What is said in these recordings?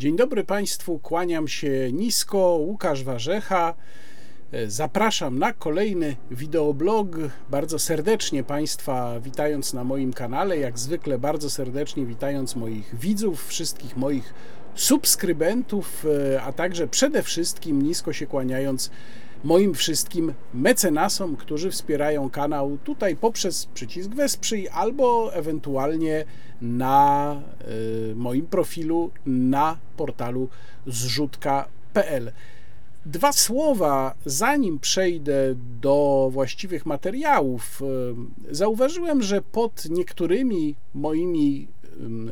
Dzień dobry Państwu, kłaniam się nisko, Łukasz Warzecha. Zapraszam na kolejny wideoblog. Bardzo serdecznie Państwa witając na moim kanale, jak zwykle bardzo serdecznie witając moich widzów, wszystkich moich subskrybentów, a także przede wszystkim nisko się kłaniając moim wszystkim mecenasom, którzy wspierają kanał tutaj poprzez przycisk Wesprzyj albo ewentualnie na y, moim profilu na portalu zrzutka.pl. Dwa słowa, zanim przejdę do właściwych materiałów. Y, zauważyłem, że pod niektórymi moimi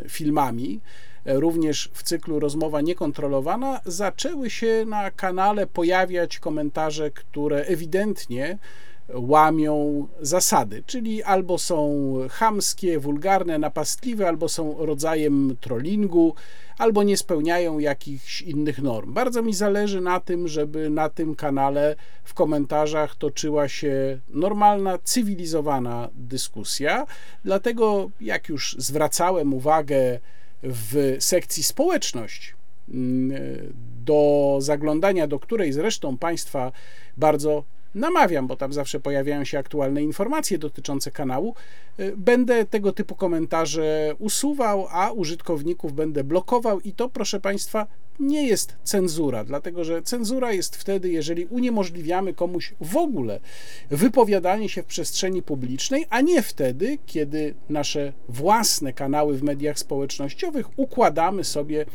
filmami również w cyklu Rozmowa Niekontrolowana, zaczęły się na kanale pojawiać komentarze, które ewidentnie łamią zasady, czyli albo są chamskie, wulgarne, napastliwe, albo są rodzajem trollingu, albo nie spełniają jakichś innych norm. Bardzo mi zależy na tym, żeby na tym kanale w komentarzach toczyła się normalna, cywilizowana dyskusja. Dlatego, jak już zwracałem uwagę, w sekcji społeczność, mm, do zaglądania do której zresztą Państwa bardzo namawiam, bo tam zawsze pojawiają się aktualne informacje dotyczące kanału, y, będę tego typu komentarze usuwał, a użytkowników będę blokował i to, proszę Państwa, nie jest cenzura, dlatego że cenzura jest wtedy, jeżeli uniemożliwiamy komuś w ogóle wypowiadanie się w przestrzeni publicznej, a nie wtedy, kiedy nasze własne kanały w mediach społecznościowych układamy sobie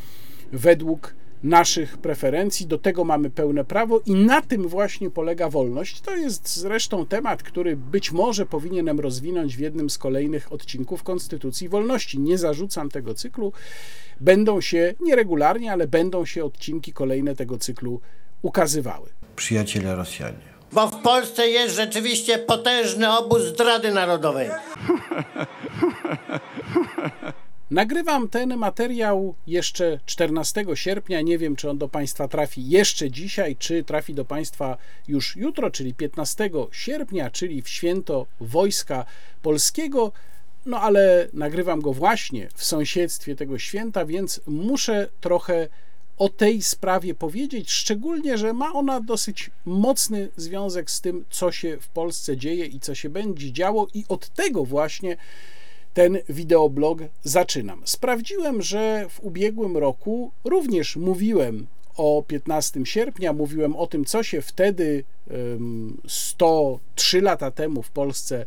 według naszych preferencji, do tego mamy pełne prawo i na tym właśnie polega wolność. To jest zresztą temat, który być może powinienem rozwinąć w jednym z kolejnych odcinków Konstytucji Wolności. Nie zarzucam tego cyklu. Będą się nieregularnie, ale będą się odcinki kolejne tego cyklu ukazywały. Przyjaciele Rosjanie. Bo w Polsce jest rzeczywiście potężny obóz zdrady narodowej. Nagrywam ten materiał jeszcze 14 sierpnia. Nie wiem, czy on do Państwa trafi jeszcze dzisiaj, czy trafi do Państwa już jutro, czyli 15 sierpnia, czyli w święto Wojska Polskiego. No ale nagrywam go właśnie w sąsiedztwie tego święta, więc muszę trochę o tej sprawie powiedzieć, szczególnie, że ma ona dosyć mocny związek z tym, co się w Polsce dzieje i co się będzie działo, i od tego właśnie ten wideoblog zaczynam. Sprawdziłem, że w ubiegłym roku również mówiłem o 15 sierpnia, mówiłem o tym, co się wtedy 103 lata temu w Polsce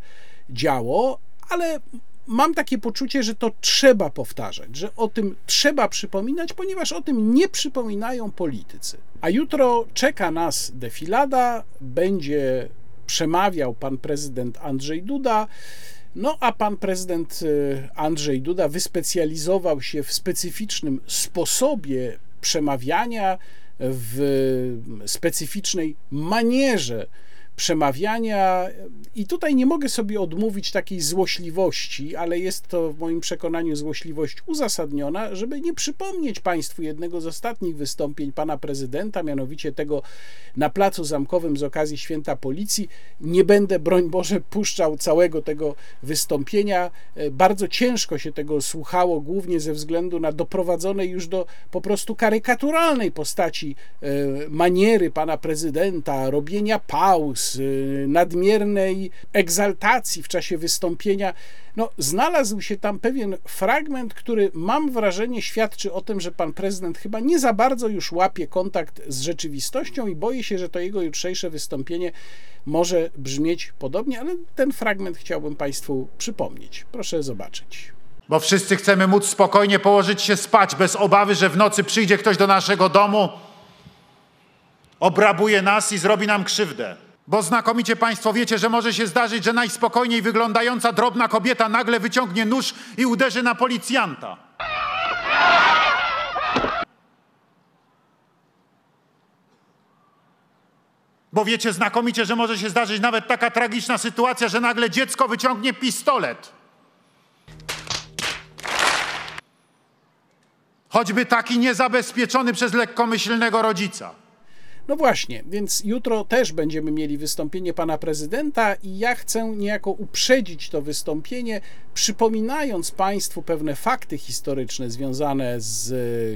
działo, ale mam takie poczucie, że to trzeba powtarzać, że o tym trzeba przypominać, ponieważ o tym nie przypominają politycy. A jutro czeka nas defilada, będzie przemawiał pan prezydent Andrzej Duda. No a pan prezydent y, Andrzej Duda wyspecjalizował się w specyficznym sposobie przemawiania, w specyficznej manierze przemawiania. I tutaj nie mogę sobie odmówić takiej złośliwości, ale jest to w moim przekonaniu złośliwość uzasadniona, żeby nie przypomnieć Państwu jednego z ostatnich wystąpień pana prezydenta, mianowicie tego na Placu Zamkowym z okazji Święta Policji. Nie będę, broń Boże, puszczał całego tego wystąpienia. Bardzo ciężko się tego słuchało, głównie ze względu na doprowadzonej już do po prostu karykaturalnej postaci e, maniery pana prezydenta, robienia pauz, Y, nadmiernej egzaltacji w czasie wystąpienia. No, znalazł się tam pewien fragment, który mam wrażenie świadczy o tym, że pan prezydent chyba nie za bardzo już łapie kontakt z rzeczywistością i boję się, że to jego jutrzejsze wystąpienie może brzmieć podobnie, ale ten fragment chciałbym Państwu przypomnieć. Proszę zobaczyć. Bo wszyscy chcemy móc spokojnie położyć się spać, bez obawy, że w nocy przyjdzie ktoś do naszego domu, obrabuje nas i zrobi nam krzywdę. Bo znakomicie Państwo wiecie, że może się zdarzyć, że najspokojniej wyglądająca drobna kobieta nagle wyciągnie nóż i uderzy na policjanta. Bo wiecie znakomicie, że może się zdarzyć nawet taka tragiczna sytuacja, że nagle dziecko wyciągnie pistolet. Choćby taki niezabezpieczony przez lekkomyślnego rodzica. No właśnie, więc jutro też będziemy mieli wystąpienie pana prezydenta i ja chcę niejako uprzedzić to wystąpienie, przypominając państwu pewne fakty historyczne związane z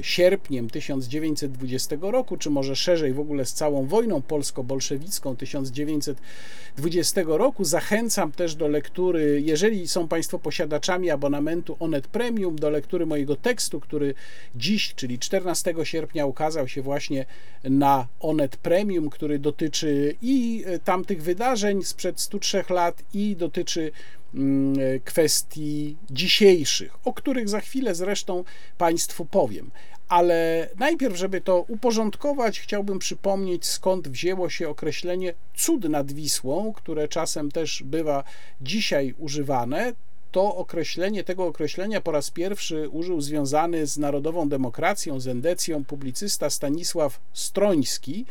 sierpniem 1920 roku, czy może szerzej w ogóle z całą wojną polsko-bolszewicką 1920 roku. Zachęcam też do lektury, jeżeli są państwo posiadaczami abonamentu Onet Premium, do lektury mojego tekstu, który dziś, czyli 14 sierpnia ukazał się właśnie na Onet Premium, który dotyczy i e, tamtych wydarzeń sprzed 103 lat i dotyczy mm, e, kwestii dzisiejszych, o których za chwilę zresztą Państwu powiem. Ale najpierw, żeby to uporządkować, chciałbym przypomnieć, skąd wzięło się określenie cud nad Wisłą, które czasem też bywa dzisiaj używane to określenie, tego określenia po raz pierwszy użył związany z narodową demokracją, z endecją publicysta Stanisław Stroński.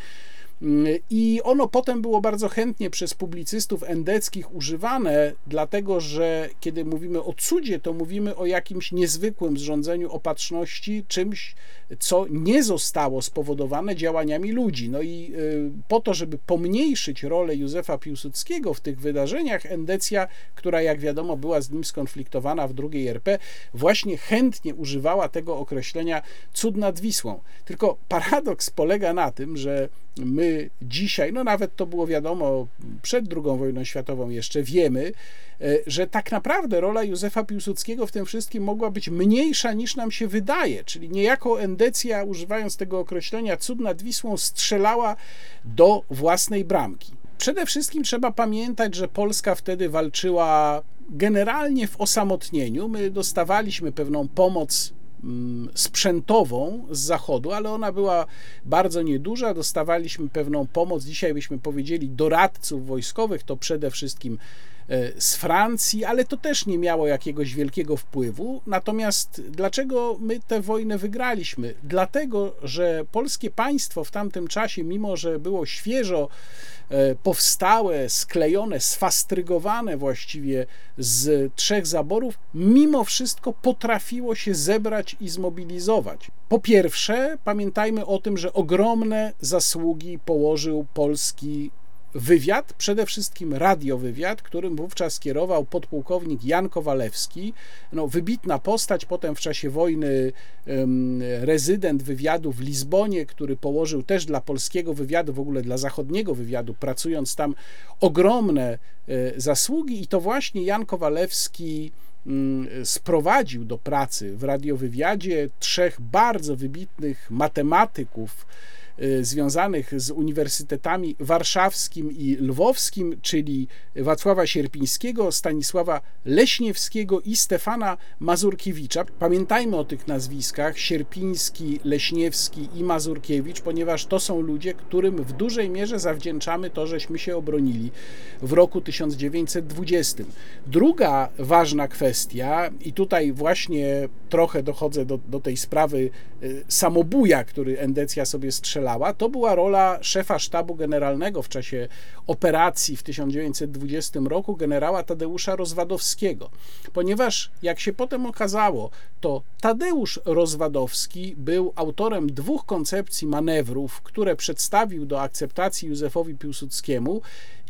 I ono potem było bardzo chętnie przez publicystów endeckich używane, dlatego że kiedy mówimy o cudzie, to mówimy o jakimś niezwykłym zrządzeniu opatrzności, czymś, co nie zostało spowodowane działaniami ludzi. No i y, po to, żeby pomniejszyć rolę Józefa Piłsudskiego w tych wydarzeniach, endecja, która jak wiadomo była z nim skonfliktowana w drugiej RP, właśnie chętnie używała tego określenia cud nad Wisłą. Tylko paradoks polega na tym, że my dzisiaj, no nawet to było wiadomo przed II wojną światową jeszcze, wiemy, e, że tak naprawdę rola Józefa Piłsudskiego w tym wszystkim mogła być mniejsza niż nam się wydaje, czyli niejako endecja, używając tego określenia cud nad Wisłą, strzelała do własnej bramki. Przede wszystkim trzeba pamiętać, że Polska wtedy walczyła generalnie w osamotnieniu. My dostawaliśmy pewną pomoc sprzętową z zachodu, ale ona była bardzo nieduża. Dostawaliśmy pewną pomoc, dzisiaj byśmy powiedzieli, doradców wojskowych, to przede wszystkim z Francji, ale to też nie miało jakiegoś wielkiego wpływu. Natomiast dlaczego my tę wojnę wygraliśmy? Dlatego, że polskie państwo w tamtym czasie, mimo że było świeżo E, powstałe, sklejone, sfastrygowane właściwie z trzech zaborów, mimo wszystko potrafiło się zebrać i zmobilizować. Po pierwsze, pamiętajmy o tym, że ogromne zasługi położył polski wywiad, przede wszystkim radiowywiad, którym wówczas kierował podpułkownik Jan Kowalewski, no, wybitna postać, potem w czasie wojny um, rezydent wywiadu w Lizbonie, który położył też dla polskiego wywiadu, w ogóle dla zachodniego wywiadu, pracując tam ogromne e, zasługi. I to właśnie Jan Kowalewski mm, sprowadził do pracy w radiowywiadzie trzech bardzo wybitnych matematyków, związanych z uniwersytetami warszawskim i lwowskim, czyli Wacława Sierpińskiego, Stanisława Leśniewskiego i Stefana Mazurkiewicza. Pamiętajmy o tych nazwiskach: Sierpiński, Leśniewski i Mazurkiewicz, ponieważ to są ludzie, którym w dużej mierze zawdzięczamy to, żeśmy się obronili w roku 1920. Druga ważna kwestia, i tutaj właśnie trochę dochodzę do, do tej sprawy y, samobuja, który Endecja sobie strzela to była rola szefa sztabu generalnego w czasie operacji w 1920 roku, generała Tadeusza Rozwadowskiego. Ponieważ, jak się potem okazało, to Tadeusz Rozwadowski był autorem dwóch koncepcji manewrów, które przedstawił do akceptacji Józefowi Piłsudskiemu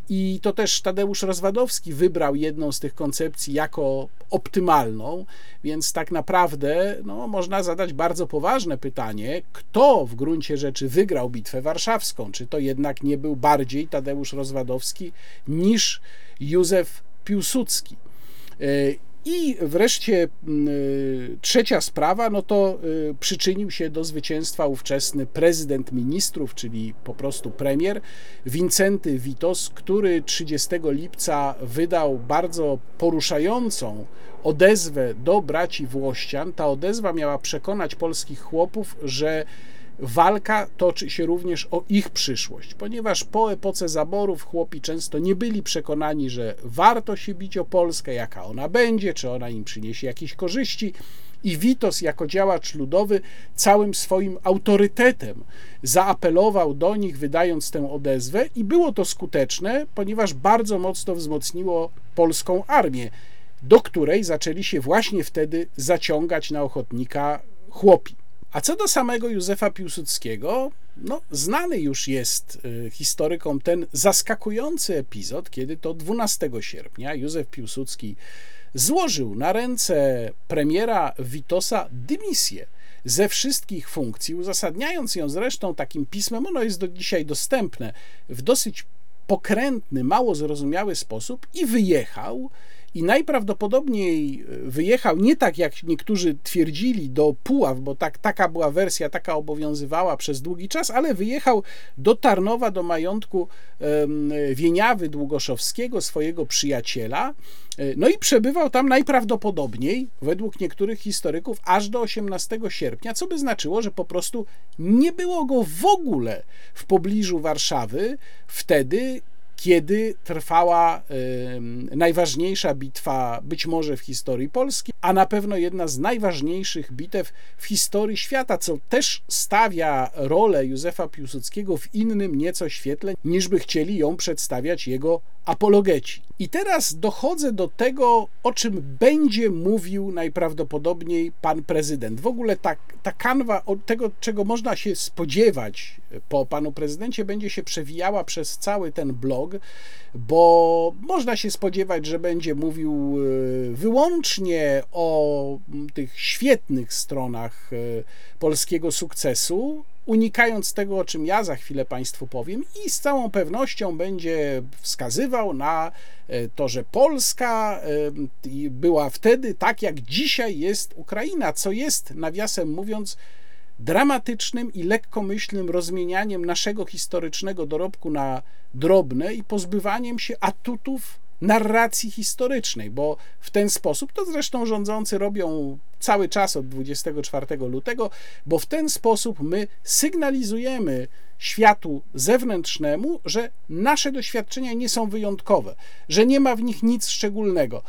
i to też Tadeusz Rozwadowski wybrał jedną z tych koncepcji jako optymalną, więc tak naprawdę no, można zadać bardzo poważne pytanie, kto w gruncie rzeczy wygrał Bitwę Warszawską? Czy to jednak nie był bardziej Tadeusz Rozwadowski niż Józef Piłsudski? I wreszcie mm, y, trzecia sprawa, no to y, przyczynił się do zwycięstwa ówczesny prezydent ministrów, czyli po prostu premier Wincenty Witos, który 30 lipca wydał bardzo poruszającą odezwę do braci Włościan. Ta odezwa miała przekonać polskich chłopów, że walka toczy się również o ich przyszłość, ponieważ po epoce zaborów chłopi często nie byli przekonani, że warto się bić o Polskę, jaka ona będzie, czy ona im przyniesie jakieś korzyści. I Witos, jako działacz ludowy, całym swoim autorytetem zaapelował do nich, wydając tę odezwę, i było to skuteczne, ponieważ bardzo mocno wzmocniło polską armię, do której zaczęli się właśnie wtedy zaciągać na ochotnika chłopi. A co do samego Józefa Piłsudskiego, no, znany już jest y, historykom ten zaskakujący epizod, kiedy to 12 sierpnia Józef Piłsudski złożył na ręce premiera Witosa dymisję ze wszystkich funkcji, uzasadniając ją zresztą takim pismem, ono jest do dzisiaj dostępne w dosyć pokrętny, mało zrozumiały sposób i wyjechał i najprawdopodobniej e, wyjechał nie tak, jak niektórzy twierdzili, do Puław, bo tak, taka była wersja, taka obowiązywała przez długi czas, ale wyjechał do Tarnowa, do majątku Wieniawy Długoszowskiego, swojego przyjaciela, e, no i przebywał tam najprawdopodobniej, według niektórych historyków, aż do 18 sierpnia, co by znaczyło, że po prostu nie było go w ogóle w pobliżu Warszawy wtedy, kiedy trwała najważniejsza bitwa, być może w historii Polski, a na pewno jedna z najważniejszych bitew w historii świata, co też stawia rolę Józefa Piłsudskiego w innym nieco świetle, niż by chcieli ją przedstawiać jego apologeci. I teraz dochodzę do tego, o czym będzie mówił najprawdopodobniej pan prezydent. W ogóle ta, ta kanwa od tego, czego można się spodziewać po panu prezydencie, będzie się przewijała przez cały ten blog, bo można się spodziewać, że będzie mówił e, wyłącznie o tych świetnych stronach e, polskiego sukcesu, unikając tego, o czym ja za chwilę Państwu powiem, i z całą pewnością będzie wskazywał na e, to, że Polska e, była wtedy tak, jak dzisiaj jest Ukraina, co jest, nawiasem mówiąc, dramatycznym i lekkomyślnym rozmienianiem naszego historycznego dorobku na drobne i pozbywaniem się atutów narracji historycznej, bo w ten sposób, to zresztą rządzący robią cały czas od 24 lutego, bo w ten sposób my sygnalizujemy światu zewnętrznemu, że nasze doświadczenia nie są wyjątkowe, że nie ma w nich nic szczególnego.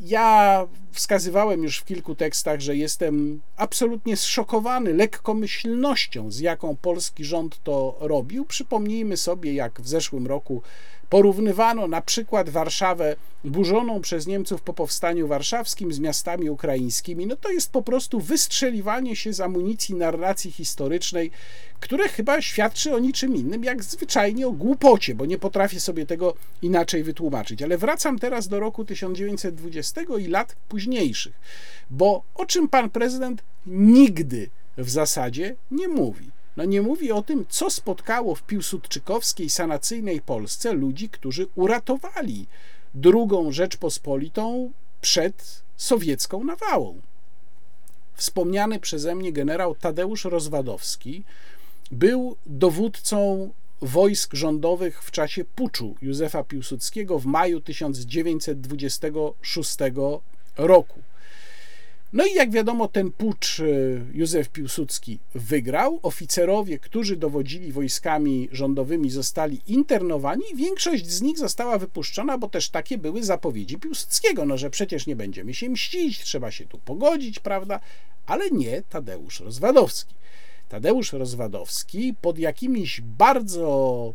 Ja wskazywałem już w kilku tekstach, że jestem absolutnie zszokowany lekkomyślnością, z jaką polski rząd to robił. Przypomnijmy sobie, jak w zeszłym roku Porównywano na przykład Warszawę burzoną przez Niemców po powstaniu warszawskim z miastami ukraińskimi. No to jest po prostu wystrzeliwanie się z amunicji narracji historycznej, które chyba świadczy o niczym innym, jak zwyczajnie o głupocie, bo nie potrafię sobie tego inaczej wytłumaczyć. Ale wracam teraz do roku 1920 i lat późniejszych, bo o czym pan prezydent nigdy w zasadzie nie mówi. No nie mówi o tym, co spotkało w piłsudczykowskiej sanacyjnej Polsce ludzi, którzy uratowali drugą Rzeczpospolitą przed sowiecką nawałą. Wspomniany przeze mnie generał Tadeusz Rozwadowski był dowódcą wojsk rządowych w czasie puczu Józefa Piłsudskiego w maju 1926 roku. No i jak wiadomo, ten pucz e, Józef Piłsudski wygrał. Oficerowie, którzy dowodzili wojskami rządowymi, zostali internowani. Większość z nich została wypuszczona, bo też takie były zapowiedzi Piłsudskiego, no że przecież nie będziemy się mścić, trzeba się tu pogodzić, prawda? Ale nie Tadeusz Rozwadowski. Tadeusz Rozwadowski pod jakimiś bardzo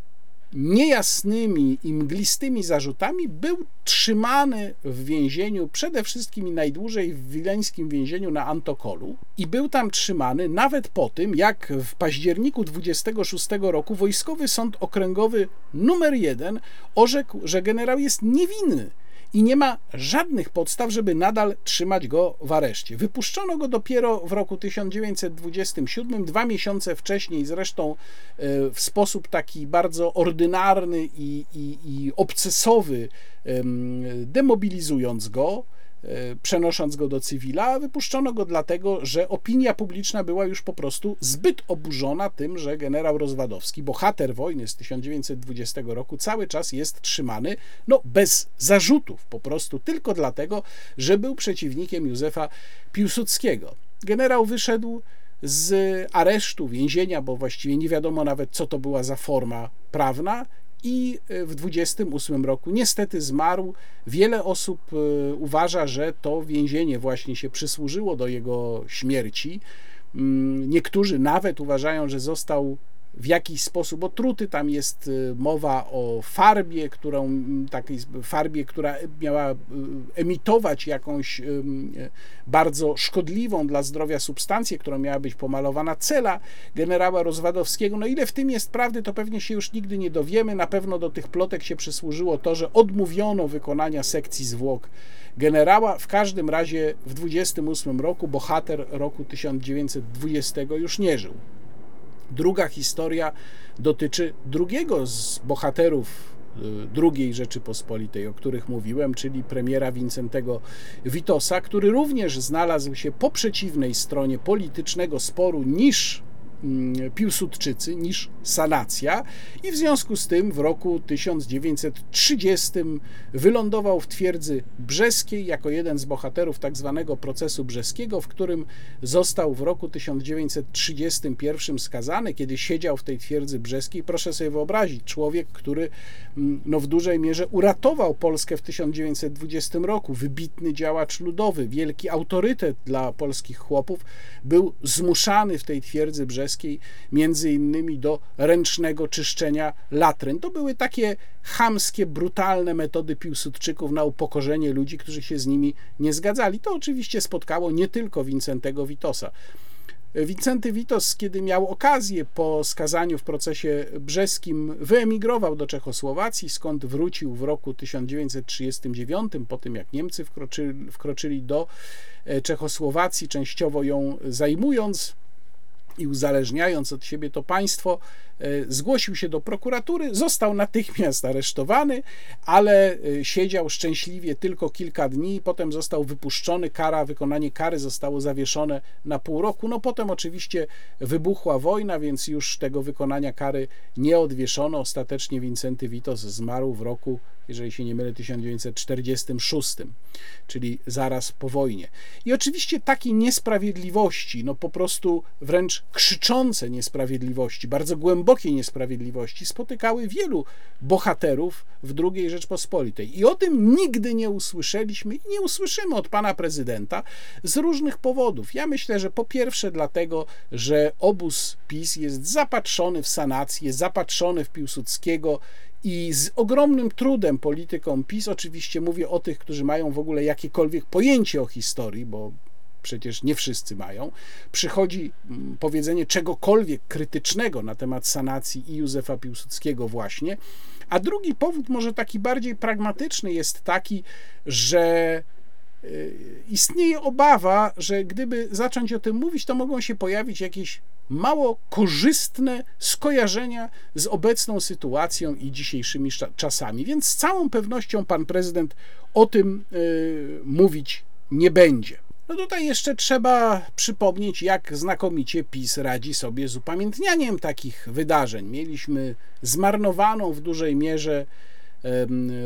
niejasnymi i mglistymi zarzutami był trzymany w więzieniu, przede wszystkim i najdłużej w wileńskim więzieniu na Antokolu. I był tam trzymany nawet po tym, jak w październiku 26 roku Wojskowy Sąd Okręgowy numer 1 orzekł, że generał jest niewinny i nie ma żadnych podstaw, żeby nadal trzymać go w areszcie. Wypuszczono go dopiero w roku 1927, dwa miesiące wcześniej, zresztą e, w sposób taki bardzo ordynarny i, i, i obcesowy, demobilizując go przenosząc go do cywila, wypuszczono go dlatego, że opinia publiczna była już po prostu zbyt oburzona tym, że generał Rozwadowski, bohater wojny z 1920 roku, cały czas jest trzymany no, bez zarzutów, po prostu tylko dlatego, że był przeciwnikiem Józefa Piłsudskiego. Generał wyszedł z aresztu, więzienia, bo właściwie nie wiadomo nawet, co to była za forma prawna, i e, w 28 roku niestety zmarł. Wiele osób e, uważa, że to więzienie właśnie się przysłużyło do jego śmierci. Mm, niektórzy nawet uważają, że został w jakiś sposób otruty. Tam jest y, mowa o farbie, którą, takiej farbie, która miała y, emitować jakąś y, bardzo szkodliwą dla zdrowia substancję, którą miała być pomalowana cela generała Rozwadowskiego. No ile w tym jest prawdy, to pewnie się już nigdy nie dowiemy. Na pewno do tych plotek się przysłużyło to, że odmówiono wykonania sekcji zwłok generała. W każdym razie w 28 roku bohater roku 1920 już nie żył. Druga historia dotyczy drugiego z bohaterów y, drugiej Rzeczypospolitej, o których mówiłem, czyli premiera Wincentego Witosa, który również znalazł się po przeciwnej stronie politycznego sporu niż Piłsudczycy niż sanacja i w związku z tym w roku 1930 wylądował w twierdzy brzeskiej jako jeden z bohaterów tak zwanego procesu brzeskiego, w którym został w roku 1931 skazany, kiedy siedział w tej twierdzy brzeskiej. Proszę sobie wyobrazić, człowiek, który mm, no, w dużej mierze uratował Polskę w 1920 roku, wybitny działacz ludowy, wielki autorytet dla polskich chłopów, był zmuszany w tej twierdzy brzeskiej między innymi do ręcznego czyszczenia latryn. To były takie chamskie, brutalne metody Piłsudczyków na upokorzenie ludzi, którzy się z nimi nie zgadzali. To oczywiście spotkało nie tylko Wincentego Witosa. Wincenty Witos, kiedy miał okazję po skazaniu w procesie brzeskim, wyemigrował do Czechosłowacji, skąd wrócił w roku 1939, po tym jak Niemcy wkroczyli, wkroczyli do e, Czechosłowacji, częściowo ją zajmując i uzależniając od siebie to państwo, e, zgłosił się do prokuratury, został natychmiast aresztowany, ale e, siedział szczęśliwie tylko kilka dni, potem został wypuszczony, kara, wykonanie kary zostało zawieszone na pół roku. No potem oczywiście wybuchła wojna, więc już tego wykonania kary nie odwieszono. Ostatecznie Wincenty Witos zmarł w roku jeżeli się nie mylę, 1946, czyli zaraz po wojnie. I oczywiście takiej niesprawiedliwości, no po prostu wręcz krzyczące niesprawiedliwości, bardzo głębokie niesprawiedliwości spotykały wielu bohaterów w II Rzeczpospolitej. I o tym nigdy nie usłyszeliśmy i nie usłyszymy od pana prezydenta z różnych powodów. Ja myślę, że po pierwsze dlatego, że obóz PiS jest zapatrzony w sanację, zapatrzony w Piłsudskiego, i z ogromnym trudem politykom PiS, oczywiście mówię o tych, którzy mają w ogóle jakiekolwiek pojęcie o historii, bo przecież nie wszyscy mają, przychodzi mm, powiedzenie czegokolwiek krytycznego na temat sanacji i Józefa Piłsudskiego właśnie. A drugi powód, może taki bardziej pragmatyczny, jest taki, że y, istnieje obawa, że gdyby zacząć o tym mówić, to mogą się pojawić jakieś mało korzystne skojarzenia z obecną sytuacją i dzisiejszymi czasami. Więc z całą pewnością pan prezydent o tym y, mówić nie będzie. No tutaj jeszcze trzeba przypomnieć, jak znakomicie PiS radzi sobie z upamiętnianiem takich wydarzeń. Mieliśmy zmarnowaną w dużej mierze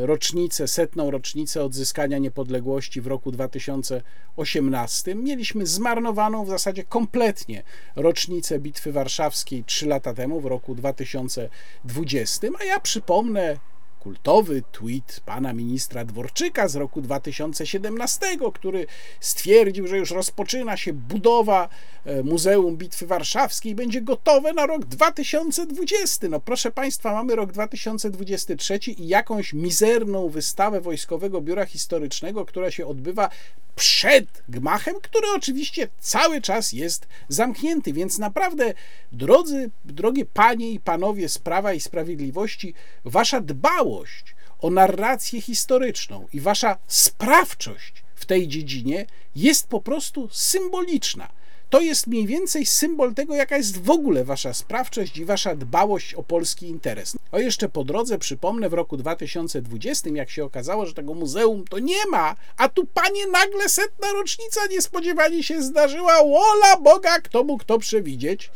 rocznicę, setną rocznicę odzyskania niepodległości w roku 2018. Mieliśmy zmarnowaną w zasadzie kompletnie rocznicę Bitwy Warszawskiej 3 lata temu, w roku 2020. A ja przypomnę kultowy tweet pana ministra Dworczyka z roku 2017, który stwierdził, że już rozpoczyna się budowa e, Muzeum Bitwy Warszawskiej, będzie gotowe na rok 2020. No proszę państwa, mamy rok 2023 i jakąś mizerną wystawę Wojskowego Biura Historycznego, która się odbywa przed gmachem, który oczywiście cały czas jest zamknięty. Więc naprawdę, drodzy, drogie panie i panowie z Prawa i Sprawiedliwości, wasza dbałość o narrację historyczną i wasza sprawczość w tej dziedzinie jest po prostu symboliczna. To jest mniej więcej symbol tego, jaka jest w ogóle wasza sprawczość i wasza dbałość o polski interes. O jeszcze po drodze przypomnę, w roku 2020, jak się okazało, że tego muzeum to nie ma, a tu panie nagle setna rocznica niespodziewanie się zdarzyła. Wola Boga, kto mógł to przewidzieć?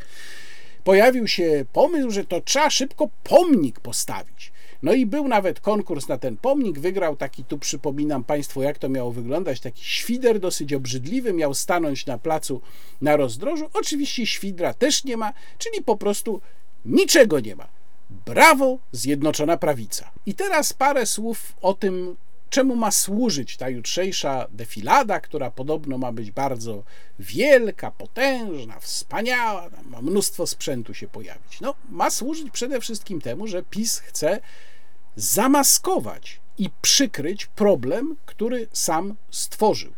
Pojawił się pomysł, że to trzeba szybko pomnik postawić. No i był nawet konkurs na ten pomnik, wygrał taki, tu przypominam Państwu, jak to miało wyglądać, taki świder dosyć obrzydliwy, miał stanąć na placu na rozdrożu. Oczywiście świdra też nie ma, czyli po prostu niczego nie ma. Brawo, Zjednoczona Prawica. I teraz parę słów o tym, czemu ma służyć ta jutrzejsza defilada, która podobno ma być bardzo wielka, potężna, wspaniała, ma mnóstwo sprzętu się pojawić. No, ma służyć przede wszystkim temu, że PiS chce zamaskować i przykryć problem, który sam stworzył.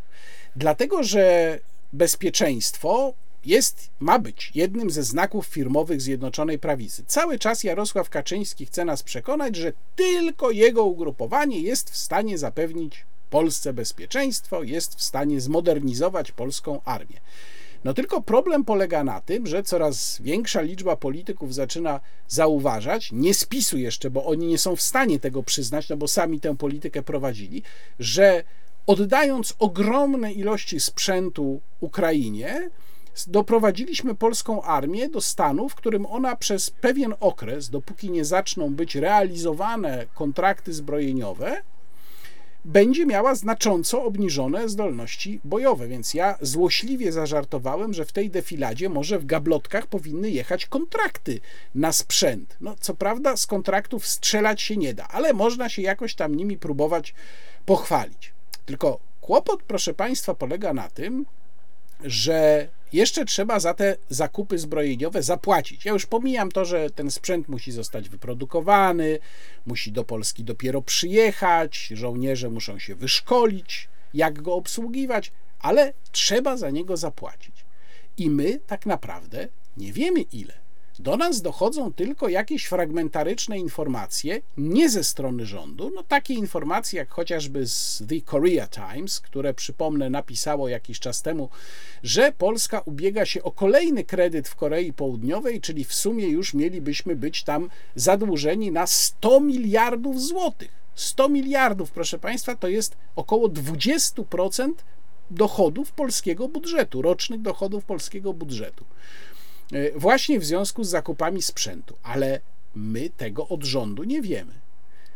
Dlatego, że bezpieczeństwo jest, ma być jednym ze znaków firmowych Zjednoczonej Prawicy. Cały czas Jarosław Kaczyński chce nas przekonać, że tylko jego ugrupowanie jest w stanie zapewnić Polsce bezpieczeństwo, jest w stanie zmodernizować polską armię. No tylko problem polega na tym, że coraz większa liczba polityków zaczyna zauważać, nie spisu jeszcze, bo oni nie są w stanie tego przyznać, no bo sami tę politykę prowadzili, że oddając ogromne ilości sprzętu Ukrainie, doprowadziliśmy polską armię do stanu, w którym ona przez pewien okres, dopóki nie zaczną być realizowane kontrakty zbrojeniowe, będzie miała znacząco obniżone zdolności bojowe. Więc ja złośliwie zażartowałem, że w tej defiladzie może w gablotkach powinny jechać kontrakty na sprzęt. No, co prawda, z kontraktów strzelać się nie da, ale można się jakoś tam nimi próbować pochwalić. Tylko kłopot, proszę Państwa, polega na tym, że jeszcze trzeba za te zakupy zbrojeniowe zapłacić. Ja już pomijam to, że ten sprzęt musi zostać wyprodukowany, musi do Polski dopiero przyjechać, żołnierze muszą się wyszkolić, jak go obsługiwać, ale trzeba za niego zapłacić. I my tak naprawdę nie wiemy ile. Do nas dochodzą tylko jakieś fragmentaryczne informacje, nie ze strony rządu, no takie informacje jak chociażby z The Korea Times, które przypomnę napisało jakiś czas temu, że Polska ubiega się o kolejny kredyt w Korei Południowej, czyli w sumie już mielibyśmy być tam zadłużeni na 100 miliardów złotych. 100 miliardów, proszę Państwa, to jest około 20% dochodów polskiego budżetu, rocznych dochodów polskiego budżetu. E, właśnie w związku z zakupami sprzętu, ale my tego od rządu nie wiemy.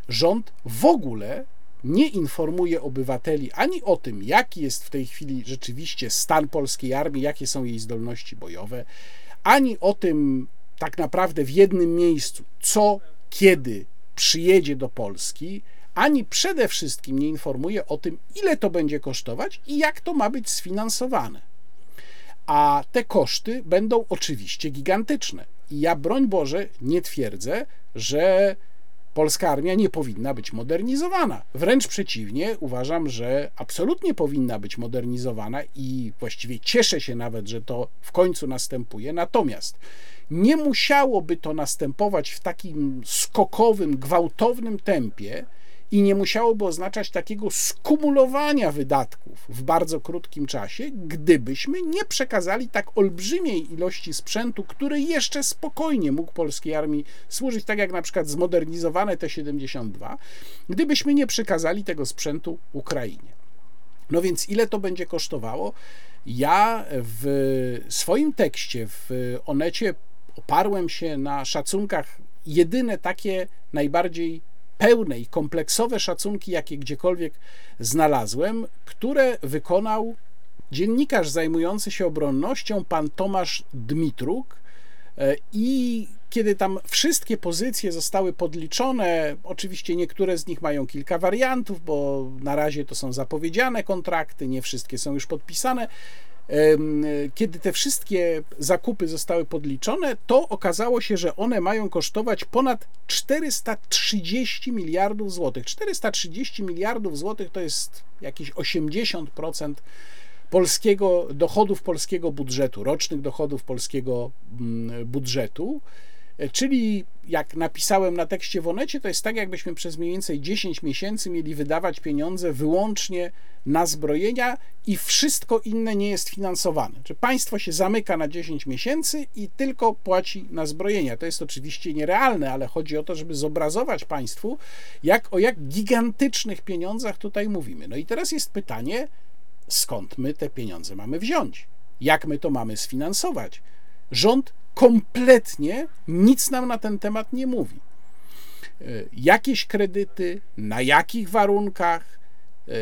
Rząd w ogóle nie informuje obywateli ani o tym, jaki jest w tej chwili rzeczywiście stan polskiej armii, jakie są jej zdolności bojowe, ani o tym tak naprawdę w jednym miejscu, co, kiedy przyjedzie do Polski, ani przede wszystkim nie informuje o tym, ile to będzie kosztować i jak to ma być sfinansowane a te koszty będą oczywiście gigantyczne. I ja, broń Boże, nie twierdzę, że polska armia nie powinna być modernizowana. Wręcz przeciwnie, uważam, że absolutnie powinna być modernizowana i właściwie cieszę się nawet, że to w końcu następuje. Natomiast nie musiałoby to następować w takim skokowym, gwałtownym tempie, i nie musiałoby oznaczać takiego skumulowania wydatków w bardzo krótkim czasie, gdybyśmy nie przekazali tak olbrzymiej ilości sprzętu, który jeszcze spokojnie mógł polskiej armii służyć, tak jak na przykład zmodernizowane T-72, gdybyśmy nie przekazali tego sprzętu Ukrainie. No więc ile to będzie kosztowało? Ja w swoim tekście w Onecie oparłem się na szacunkach jedyne takie najbardziej pełne i kompleksowe szacunki, jakie gdziekolwiek znalazłem, które wykonał dziennikarz zajmujący się obronnością, pan Tomasz Dmitruk. E, I kiedy tam wszystkie pozycje zostały podliczone, oczywiście niektóre z nich mają kilka wariantów, bo na razie to są zapowiedziane kontrakty, nie wszystkie są już podpisane, kiedy te wszystkie zakupy zostały podliczone, to okazało się, że one mają kosztować ponad 430 miliardów złotych. 430 miliardów złotych to jest jakieś 80% polskiego dochodów polskiego budżetu, rocznych dochodów polskiego mm, budżetu. E, czyli jak napisałem na tekście w Onecie, to jest tak, jakbyśmy przez mniej więcej 10 miesięcy mieli wydawać pieniądze wyłącznie na zbrojenia i wszystko inne nie jest finansowane. Czy państwo się zamyka na 10 miesięcy i tylko płaci na zbrojenia. To jest oczywiście nierealne, ale chodzi o to, żeby zobrazować państwu, jak, o jak gigantycznych pieniądzach tutaj mówimy. No i teraz jest pytanie, skąd my te pieniądze mamy wziąć? Jak my to mamy sfinansować? Rząd kompletnie nic nam na ten temat nie mówi. E, jakieś kredyty, na jakich warunkach, e,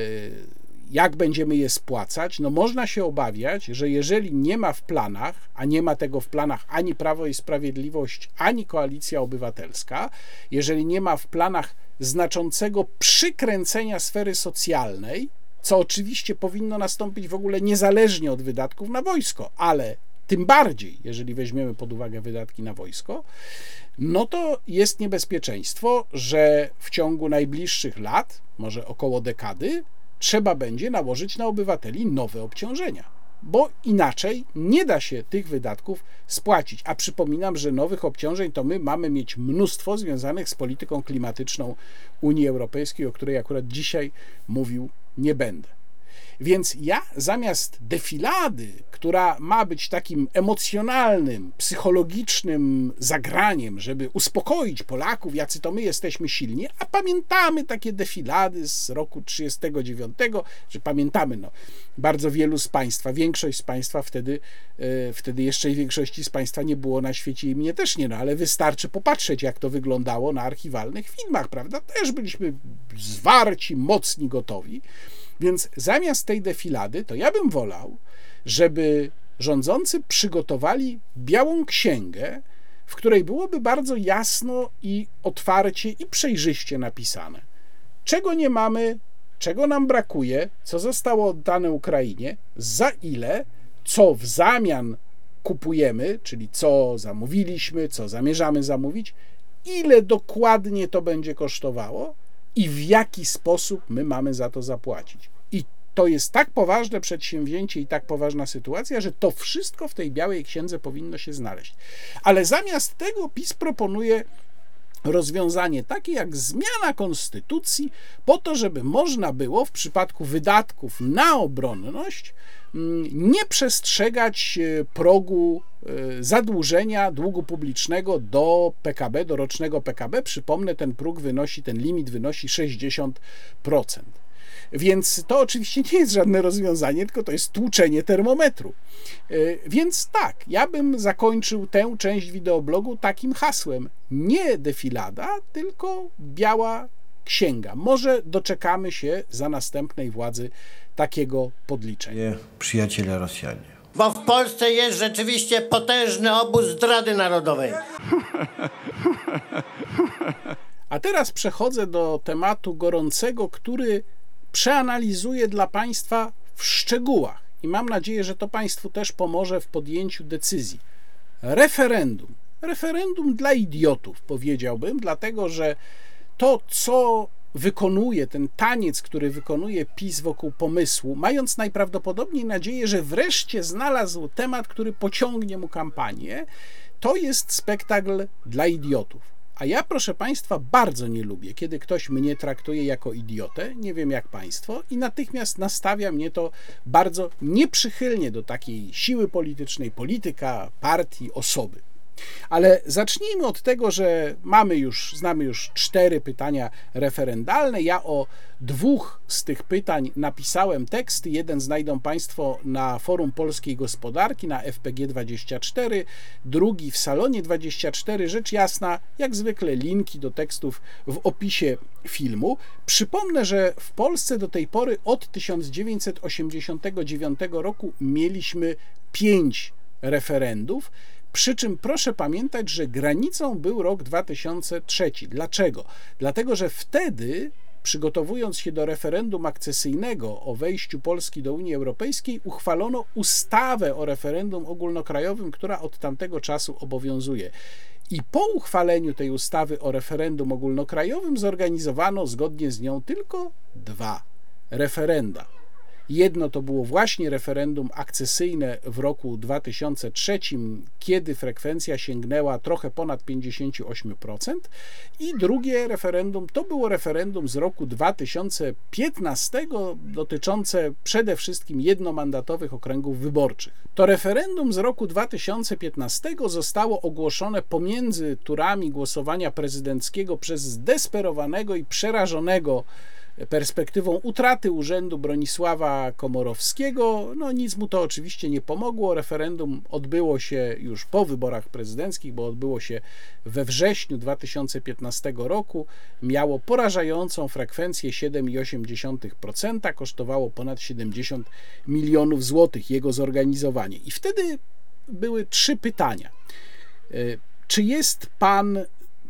jak będziemy je spłacać? No można się obawiać, że jeżeli nie ma w planach, a nie ma tego w planach ani Prawo i Sprawiedliwość, ani Koalicja Obywatelska, jeżeli nie ma w planach znaczącego przykręcenia sfery socjalnej, co oczywiście powinno nastąpić w ogóle niezależnie od wydatków na wojsko, ale tym bardziej, jeżeli weźmiemy pod uwagę wydatki na wojsko, no to jest niebezpieczeństwo, że w ciągu najbliższych lat, może około dekady, trzeba będzie nałożyć na obywateli nowe obciążenia, bo inaczej nie da się tych wydatków spłacić. A przypominam, że nowych obciążeń to my mamy mieć mnóstwo związanych z polityką klimatyczną Unii Europejskiej, o której akurat dzisiaj mówił nie będę. Więc ja zamiast defilady, która ma być takim emocjonalnym, psychologicznym zagraniem, żeby uspokoić Polaków, jacy to my jesteśmy silni, a pamiętamy takie defilady z roku 39, że pamiętamy, no, bardzo wielu z Państwa, większość z Państwa wtedy, e, wtedy jeszcze i większości z Państwa nie było na świecie i mnie też nie, no, ale wystarczy popatrzeć, jak to wyglądało na archiwalnych filmach, prawda? Też byliśmy zwarci, mocni, gotowi. Więc zamiast tej defilady, to ja bym wolał, żeby rządzący przygotowali białą księgę, w której byłoby bardzo jasno i otwarcie i przejrzyście napisane, czego nie mamy, czego nam brakuje, co zostało oddane Ukrainie, za ile, co w zamian kupujemy, czyli co zamówiliśmy, co zamierzamy zamówić, ile dokładnie to będzie kosztowało i w jaki sposób my mamy za to zapłacić. I to jest tak poważne przedsięwzięcie i tak poważna sytuacja, że to wszystko w tej białej księdze powinno się znaleźć. Ale zamiast tego PiS proponuje rozwiązanie takie jak zmiana konstytucji, po to, żeby można było w przypadku wydatków na obronność nie przestrzegać e, progu e, zadłużenia długu publicznego do PKB, do rocznego PKB. Przypomnę, ten próg wynosi, ten limit wynosi 60%. Więc to oczywiście nie jest żadne rozwiązanie, tylko to jest tłuczenie termometru. E, więc tak, ja bym zakończył tę część wideoblogu takim hasłem: nie defilada, tylko biała księga. Może doczekamy się za następnej władzy takiego podliczenia. Przyjaciele Rosjanie. Bo w Polsce jest rzeczywiście potężny obóz zdrady narodowej. A teraz przechodzę do tematu gorącego, który przeanalizuję dla Państwa w szczegółach i mam nadzieję, że to Państwu też pomoże w podjęciu decyzji. Referendum. Referendum dla idiotów, powiedziałbym, dlatego że to, co wykonuje, ten taniec, który wykonuje PiS wokół pomysłu, mając najprawdopodobniej nadzieję, że wreszcie znalazł temat, który pociągnie mu kampanię, to jest spektakl dla idiotów. A ja, proszę Państwa, bardzo nie lubię, kiedy ktoś mnie traktuje jako idiotę, nie wiem jak Państwo, i natychmiast nastawia mnie to bardzo nieprzychylnie do takiej siły politycznej, polityka, partii, osoby. Ale zacznijmy od tego, że mamy już, znamy już cztery pytania referendalne. Ja o dwóch z tych pytań napisałem teksty. Jeden znajdą Państwo na forum polskiej gospodarki na FPG24, drugi w salonie 24. Rzecz jasna, jak zwykle linki do tekstów w opisie filmu. Przypomnę, że w Polsce do tej pory od 1989 roku mieliśmy pięć referendów. Przy czym proszę pamiętać, że granicą był rok 2003. Dlaczego? Dlatego, że wtedy przygotowując się do referendum akcesyjnego o wejściu Polski do Unii Europejskiej, uchwalono ustawę o referendum ogólnokrajowym, która od tamtego czasu obowiązuje. I po uchwaleniu tej ustawy o referendum ogólnokrajowym zorganizowano zgodnie z nią tylko dwa referenda. Jedno to było właśnie referendum akcesyjne w roku 2003, kiedy frekwencja sięgnęła trochę ponad 58%, i drugie referendum to było referendum z roku 2015 dotyczące przede wszystkim jednomandatowych okręgów wyborczych. To referendum z roku 2015 zostało ogłoszone pomiędzy turami głosowania prezydenckiego przez zdesperowanego i przerażonego perspektywą utraty urzędu Bronisława Komorowskiego. No nic mu to oczywiście nie pomogło. Referendum odbyło się już po wyborach prezydenckich, bo odbyło się we wrześniu 2015 roku. Miało porażającą frekwencję 7,8%, kosztowało ponad 70 milionów złotych jego zorganizowanie. I wtedy były trzy pytania. E, czy jest pan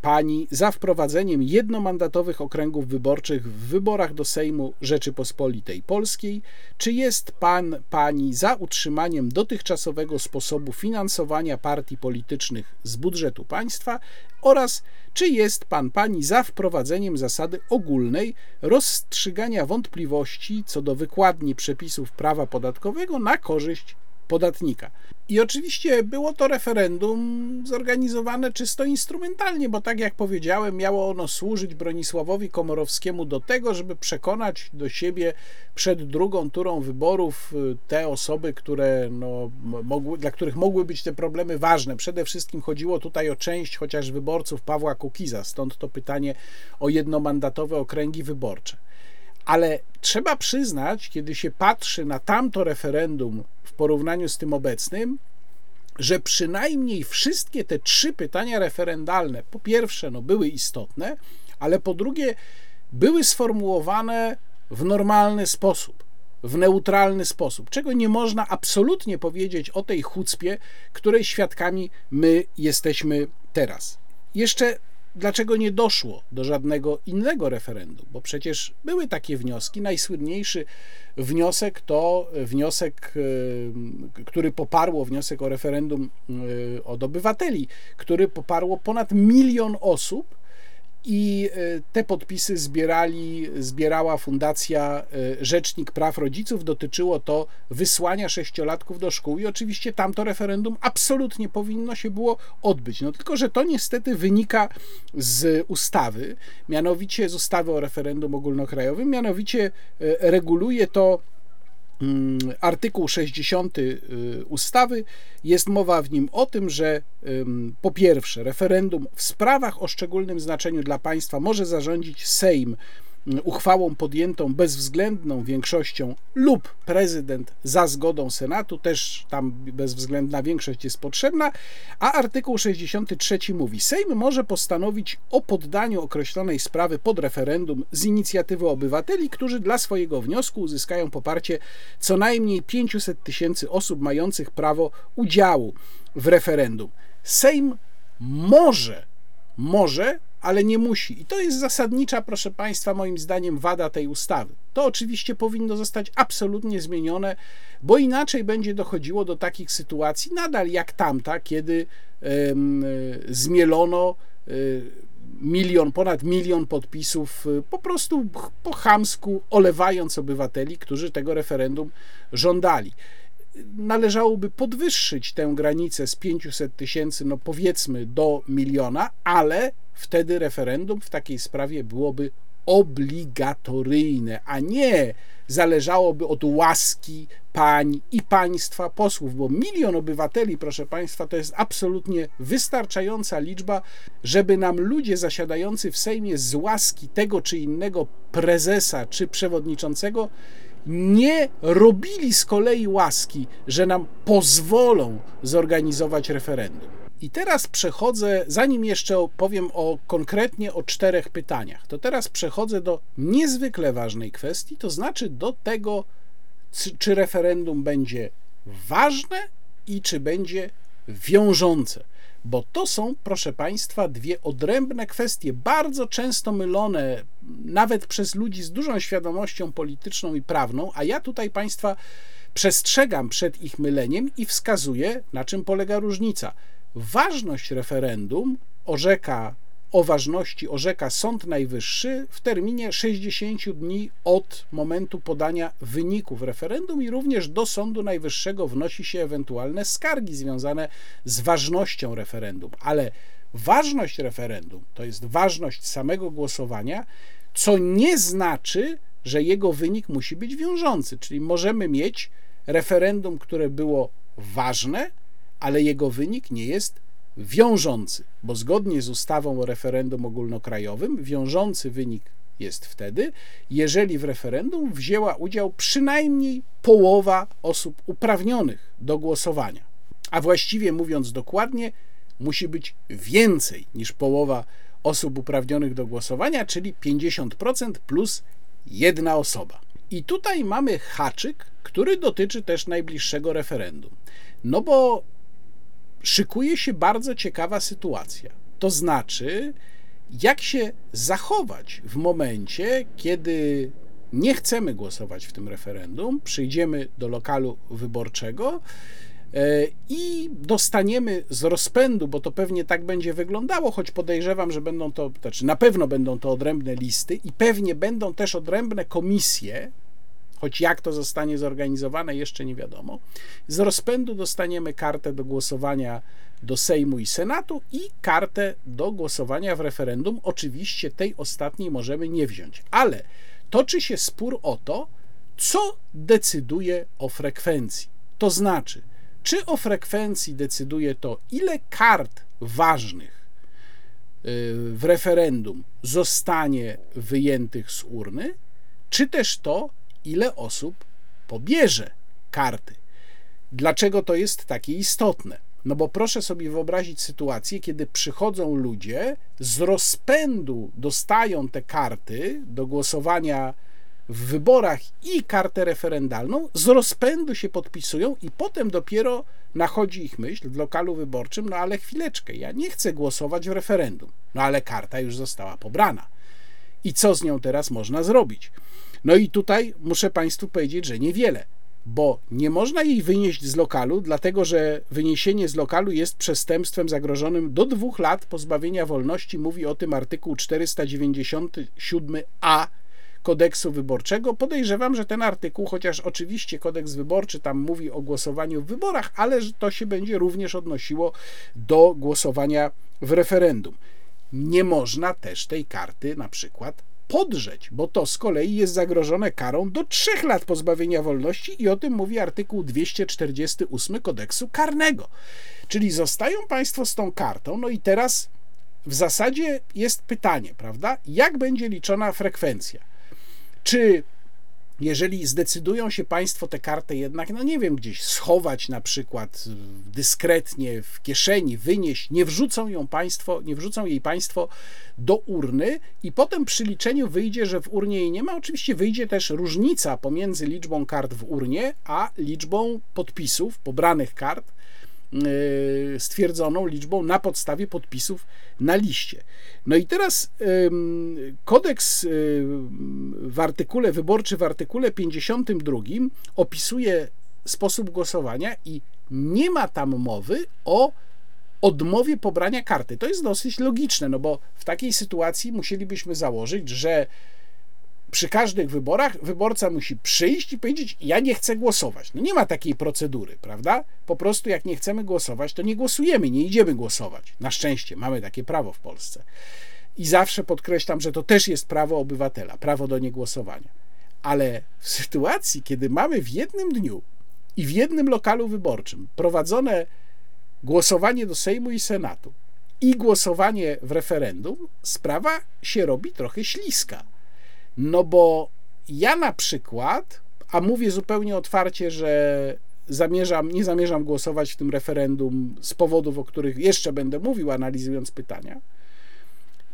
pani za wprowadzeniem jednomandatowych okręgów wyborczych w wyborach do Sejmu Rzeczypospolitej Polskiej? Czy jest pan, pani za utrzymaniem dotychczasowego sposobu finansowania partii politycznych z budżetu państwa? Oraz czy jest pan, pani za wprowadzeniem zasady ogólnej rozstrzygania wątpliwości co do wykładni przepisów prawa podatkowego na korzyść podatnika. I oczywiście było to referendum zorganizowane czysto instrumentalnie, bo tak jak powiedziałem, miało ono służyć Bronisławowi Komorowskiemu do tego, żeby przekonać do siebie przed drugą turą wyborów y, te osoby, które no, mogły, dla których mogły być te problemy ważne. Przede wszystkim chodziło tutaj o część chociaż wyborców Pawła Kukiza, stąd to pytanie o jednomandatowe okręgi wyborcze. Ale trzeba przyznać, kiedy się patrzy na tamto referendum w porównaniu z tym obecnym, że przynajmniej wszystkie te trzy pytania referendalne, po pierwsze, no, były istotne, ale po drugie, były sformułowane w normalny sposób, w neutralny sposób, czego nie można absolutnie powiedzieć o tej chucpie, której świadkami my jesteśmy teraz. Jeszcze dlaczego nie doszło do żadnego innego referendum, bo przecież były takie wnioski. Najsłynniejszy wniosek to wniosek, e, który poparło wniosek o referendum e, od obywateli, który poparło ponad milion osób i e, te podpisy zbierali, zbierała Fundacja e, Rzecznik Praw Rodziców. Dotyczyło to wysłania sześciolatków do szkół i oczywiście tamto referendum absolutnie powinno się było odbyć. No tylko, że to niestety wynika z ustawy, mianowicie z ustawy o referendum ogólnokrajowym, mianowicie e, reguluje to artykuł 60 y, ustawy jest mowa w nim o tym, że po pierwsze referendum w sprawach o szczególnym znaczeniu dla państwa może zarządzić Sejm uchwałą podjętą bezwzględną większością lub prezydent za zgodą Senatu, też tam bezwzględna większość jest potrzebna, a artykuł 63 mówi: Sejm może postanowić o poddaniu określonej sprawy pod referendum z inicjatywy obywateli, którzy dla swojego wniosku uzyskają poparcie co najmniej 500 tysięcy osób mających prawo udziału w referendum. Sejm może, może ale nie musi. I to jest zasadnicza, proszę Państwa, moim zdaniem, wada tej ustawy. To oczywiście powinno zostać absolutnie zmienione, bo inaczej będzie dochodziło do takich sytuacji, nadal jak tamta, kiedy zmielono um, milion, ponad milion podpisów, y, po prostu po chamsku olewając obywateli, którzy tego referendum żądali należałoby podwyższyć tę granicę z 500 tysięcy, no powiedzmy, do miliona, ale wtedy referendum w takiej sprawie byłoby obligatoryjne, a nie zależałoby od łaski pań i państwa posłów, bo milion obywateli, proszę państwa, to jest absolutnie wystarczająca liczba, żeby nam ludzie zasiadający w Sejmie z łaski tego czy innego prezesa czy przewodniczącego nie robili z kolei łaski, że nam pozwolą zorganizować referendum. I teraz przechodzę, zanim jeszcze powiem o, konkretnie o czterech pytaniach, to teraz przechodzę do niezwykle ważnej kwestii, to znaczy do tego, czy referendum będzie ważne i czy będzie wiążące bo to są, proszę Państwa, dwie odrębne kwestie, bardzo często mylone, nawet przez ludzi z dużą świadomością polityczną i prawną, a ja tutaj Państwa przestrzegam przed ich myleniem i wskazuję, na czym polega różnica. Ważność referendum orzeka o ważności orzeka Sąd Najwyższy w terminie 60 dni od momentu podania wyników referendum i również do Sądu Najwyższego wnosi się ewentualne skargi związane z ważnością referendum. Ale ważność referendum to jest ważność samego głosowania, co nie znaczy, że jego wynik musi być wiążący. Czyli możemy mieć referendum, które było ważne, ale jego wynik nie jest wiążący, bo zgodnie z ustawą o referendum ogólnokrajowym wiążący wynik jest wtedy, jeżeli w referendum wzięła udział przynajmniej połowa osób uprawnionych do głosowania. A właściwie mówiąc dokładnie, musi być więcej niż połowa osób uprawnionych do głosowania, czyli 50% plus jedna osoba. I tutaj mamy haczyk, który dotyczy też najbliższego referendum. No bo szykuje się bardzo ciekawa sytuacja. To znaczy, jak się zachować w momencie, kiedy nie chcemy głosować w tym referendum, przyjdziemy do lokalu wyborczego e, i dostaniemy z rozpędu, bo to pewnie tak będzie wyglądało, choć podejrzewam, że będą to, znaczy na pewno będą to odrębne listy i pewnie będą też odrębne komisje, choć jak to zostanie zorganizowane, jeszcze nie wiadomo. Z rozpędu dostaniemy kartę do głosowania do Sejmu i Senatu i kartę do głosowania w referendum. Oczywiście tej ostatniej możemy nie wziąć, ale toczy się spór o to, co decyduje o frekwencji. To znaczy, czy o frekwencji decyduje to, ile kart ważnych y, w referendum zostanie wyjętych z urny, czy też to, ile osób pobierze karty. Dlaczego to jest takie istotne? No bo proszę sobie wyobrazić sytuację, kiedy przychodzą ludzie, z rozpędu dostają te karty do głosowania w wyborach i kartę referendalną, z rozpędu się podpisują i potem dopiero nachodzi ich myśl w lokalu wyborczym, no ale chwileczkę, ja nie chcę głosować w referendum, no ale karta już została pobrana. I co z nią teraz można zrobić? No i tutaj muszę Państwu powiedzieć, że niewiele, bo nie można jej wynieść z lokalu, dlatego że wyniesienie z lokalu jest przestępstwem zagrożonym do dwóch lat pozbawienia wolności. Mówi o tym artykuł 497a kodeksu wyborczego. Podejrzewam, że ten artykuł, chociaż oczywiście kodeks wyborczy tam mówi o głosowaniu w wyborach, ale to się będzie również odnosiło do głosowania w referendum. Nie można też tej karty na przykład podrzeć, bo to z kolei jest zagrożone karą do trzech lat pozbawienia wolności i o tym mówi artykuł 248 kodeksu karnego. Czyli zostają Państwo z tą kartą, no i teraz w zasadzie jest pytanie, prawda? Jak będzie liczona frekwencja? Czy jeżeli zdecydują się Państwo tę kartę jednak, no nie wiem, gdzieś schować na przykład dyskretnie w kieszeni, wynieść, nie wrzucą ją Państwo, nie wrzucą jej Państwo do urny i potem przy liczeniu wyjdzie, że w urnie jej nie ma. Oczywiście wyjdzie też różnica pomiędzy liczbą kart w urnie, a liczbą podpisów, pobranych kart, stwierdzoną liczbą na podstawie podpisów na liście. No i teraz kodeks y, w artykule wyborczy w artykule 52 opisuje sposób głosowania i nie ma tam mowy o odmowie pobrania karty. To jest dosyć logiczne, no bo w takiej sytuacji musielibyśmy założyć, że przy każdych wyborach wyborca musi przyjść i powiedzieć: Ja nie chcę głosować. No nie ma takiej procedury, prawda? Po prostu, jak nie chcemy głosować, to nie głosujemy, nie idziemy głosować. Na szczęście mamy takie prawo w Polsce. I zawsze podkreślam, że to też jest prawo obywatela, prawo do niegłosowania. Ale w sytuacji, kiedy mamy w jednym dniu i w jednym lokalu wyborczym prowadzone głosowanie do Sejmu i Senatu i głosowanie w referendum, sprawa się robi trochę śliska no bo ja na przykład, a mówię zupełnie otwarcie, że zamierzam, nie zamierzam głosować w tym referendum z powodów, o których jeszcze będę mówił, analizując pytania.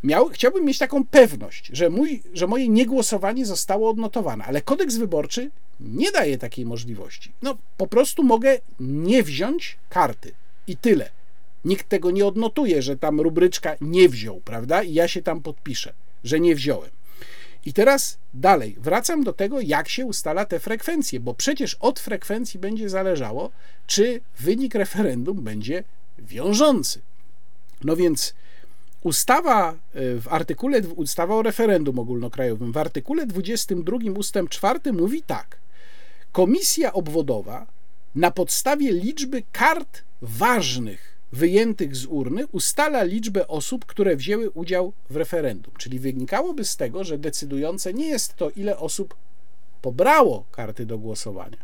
Miał, chciałbym mieć taką pewność, że, mój, że moje niegłosowanie zostało odnotowane, ale kodeks wyborczy nie daje takiej możliwości. No, po prostu mogę nie wziąć karty i tyle. Nikt tego nie odnotuje, że tam rubryczka nie wziął, prawda? I ja się tam podpiszę, że nie wziąłem. I teraz dalej, wracam do tego, jak się ustala te frekwencje, bo przecież od frekwencji będzie zależało, czy wynik referendum będzie wiążący. No więc ustawa e, w artykule, ustawa o referendum ogólnokrajowym, w artykule 22 ustęp 4 mówi tak. Komisja obwodowa na podstawie liczby kart ważnych wyjętych z urny ustala liczbę osób, które wzięły udział w referendum. Czyli wynikałoby z tego, że decydujące nie jest to, ile osób pobrało karty do głosowania,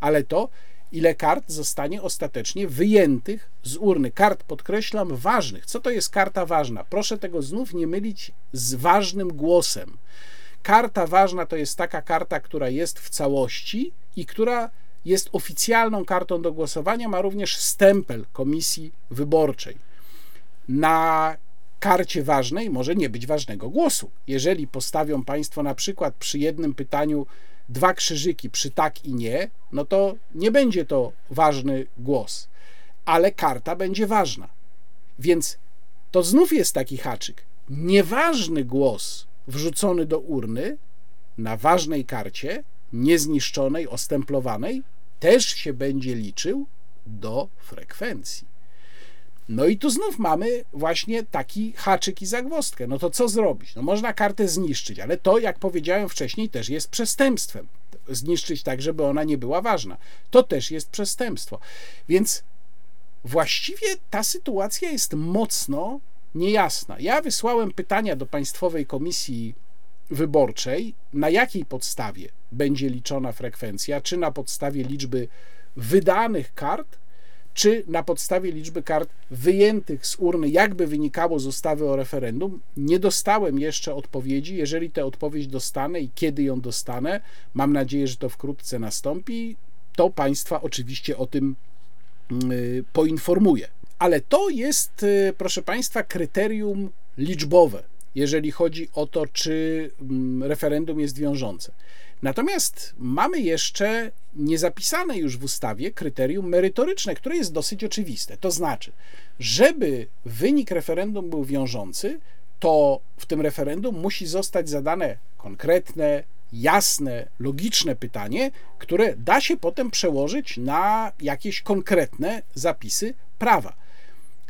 ale to, ile kart zostanie ostatecznie wyjętych z urny. Kart, podkreślam, ważnych. Co to jest karta ważna? Proszę tego znów nie mylić z ważnym głosem. Karta ważna to jest taka karta, która jest w całości i która jest oficjalną kartą do głosowania, ma również stempel komisji wyborczej. Na karcie ważnej może nie być ważnego głosu. Jeżeli postawią Państwo na przykład przy jednym pytaniu dwa krzyżyki przy tak i nie, no to nie będzie to ważny głos, ale karta będzie ważna. Więc to znów jest taki haczyk. Nieważny głos wrzucony do urny na ważnej karcie, niezniszczonej, ostemplowanej, też się będzie liczył do frekwencji. No i tu znów mamy właśnie taki haczyk i zagwostkę. No to co zrobić? No można kartę zniszczyć, ale to, jak powiedziałem wcześniej, też jest przestępstwem. Zniszczyć tak, żeby ona nie była ważna. To też jest przestępstwo. Więc właściwie ta sytuacja jest mocno niejasna. Ja wysłałem pytania do Państwowej Komisji Wyborczej, na jakiej podstawie będzie liczona frekwencja, czy na podstawie liczby wydanych kart, czy na podstawie liczby kart wyjętych z urny, jakby wynikało z ustawy o referendum. Nie dostałem jeszcze odpowiedzi. Jeżeli tę odpowiedź dostanę i kiedy ją dostanę, mam nadzieję, że to wkrótce nastąpi, to Państwa oczywiście o tym y, poinformuję. Ale to jest, y, proszę Państwa, kryterium liczbowe, jeżeli chodzi o to, czy mm, referendum jest wiążące. Natomiast mamy jeszcze niezapisane już w ustawie kryterium merytoryczne, które jest dosyć oczywiste. To znaczy, żeby wynik referendum był wiążący, to w tym referendum musi zostać zadane konkretne, jasne, logiczne pytanie, które da się potem przełożyć na jakieś konkretne zapisy prawa.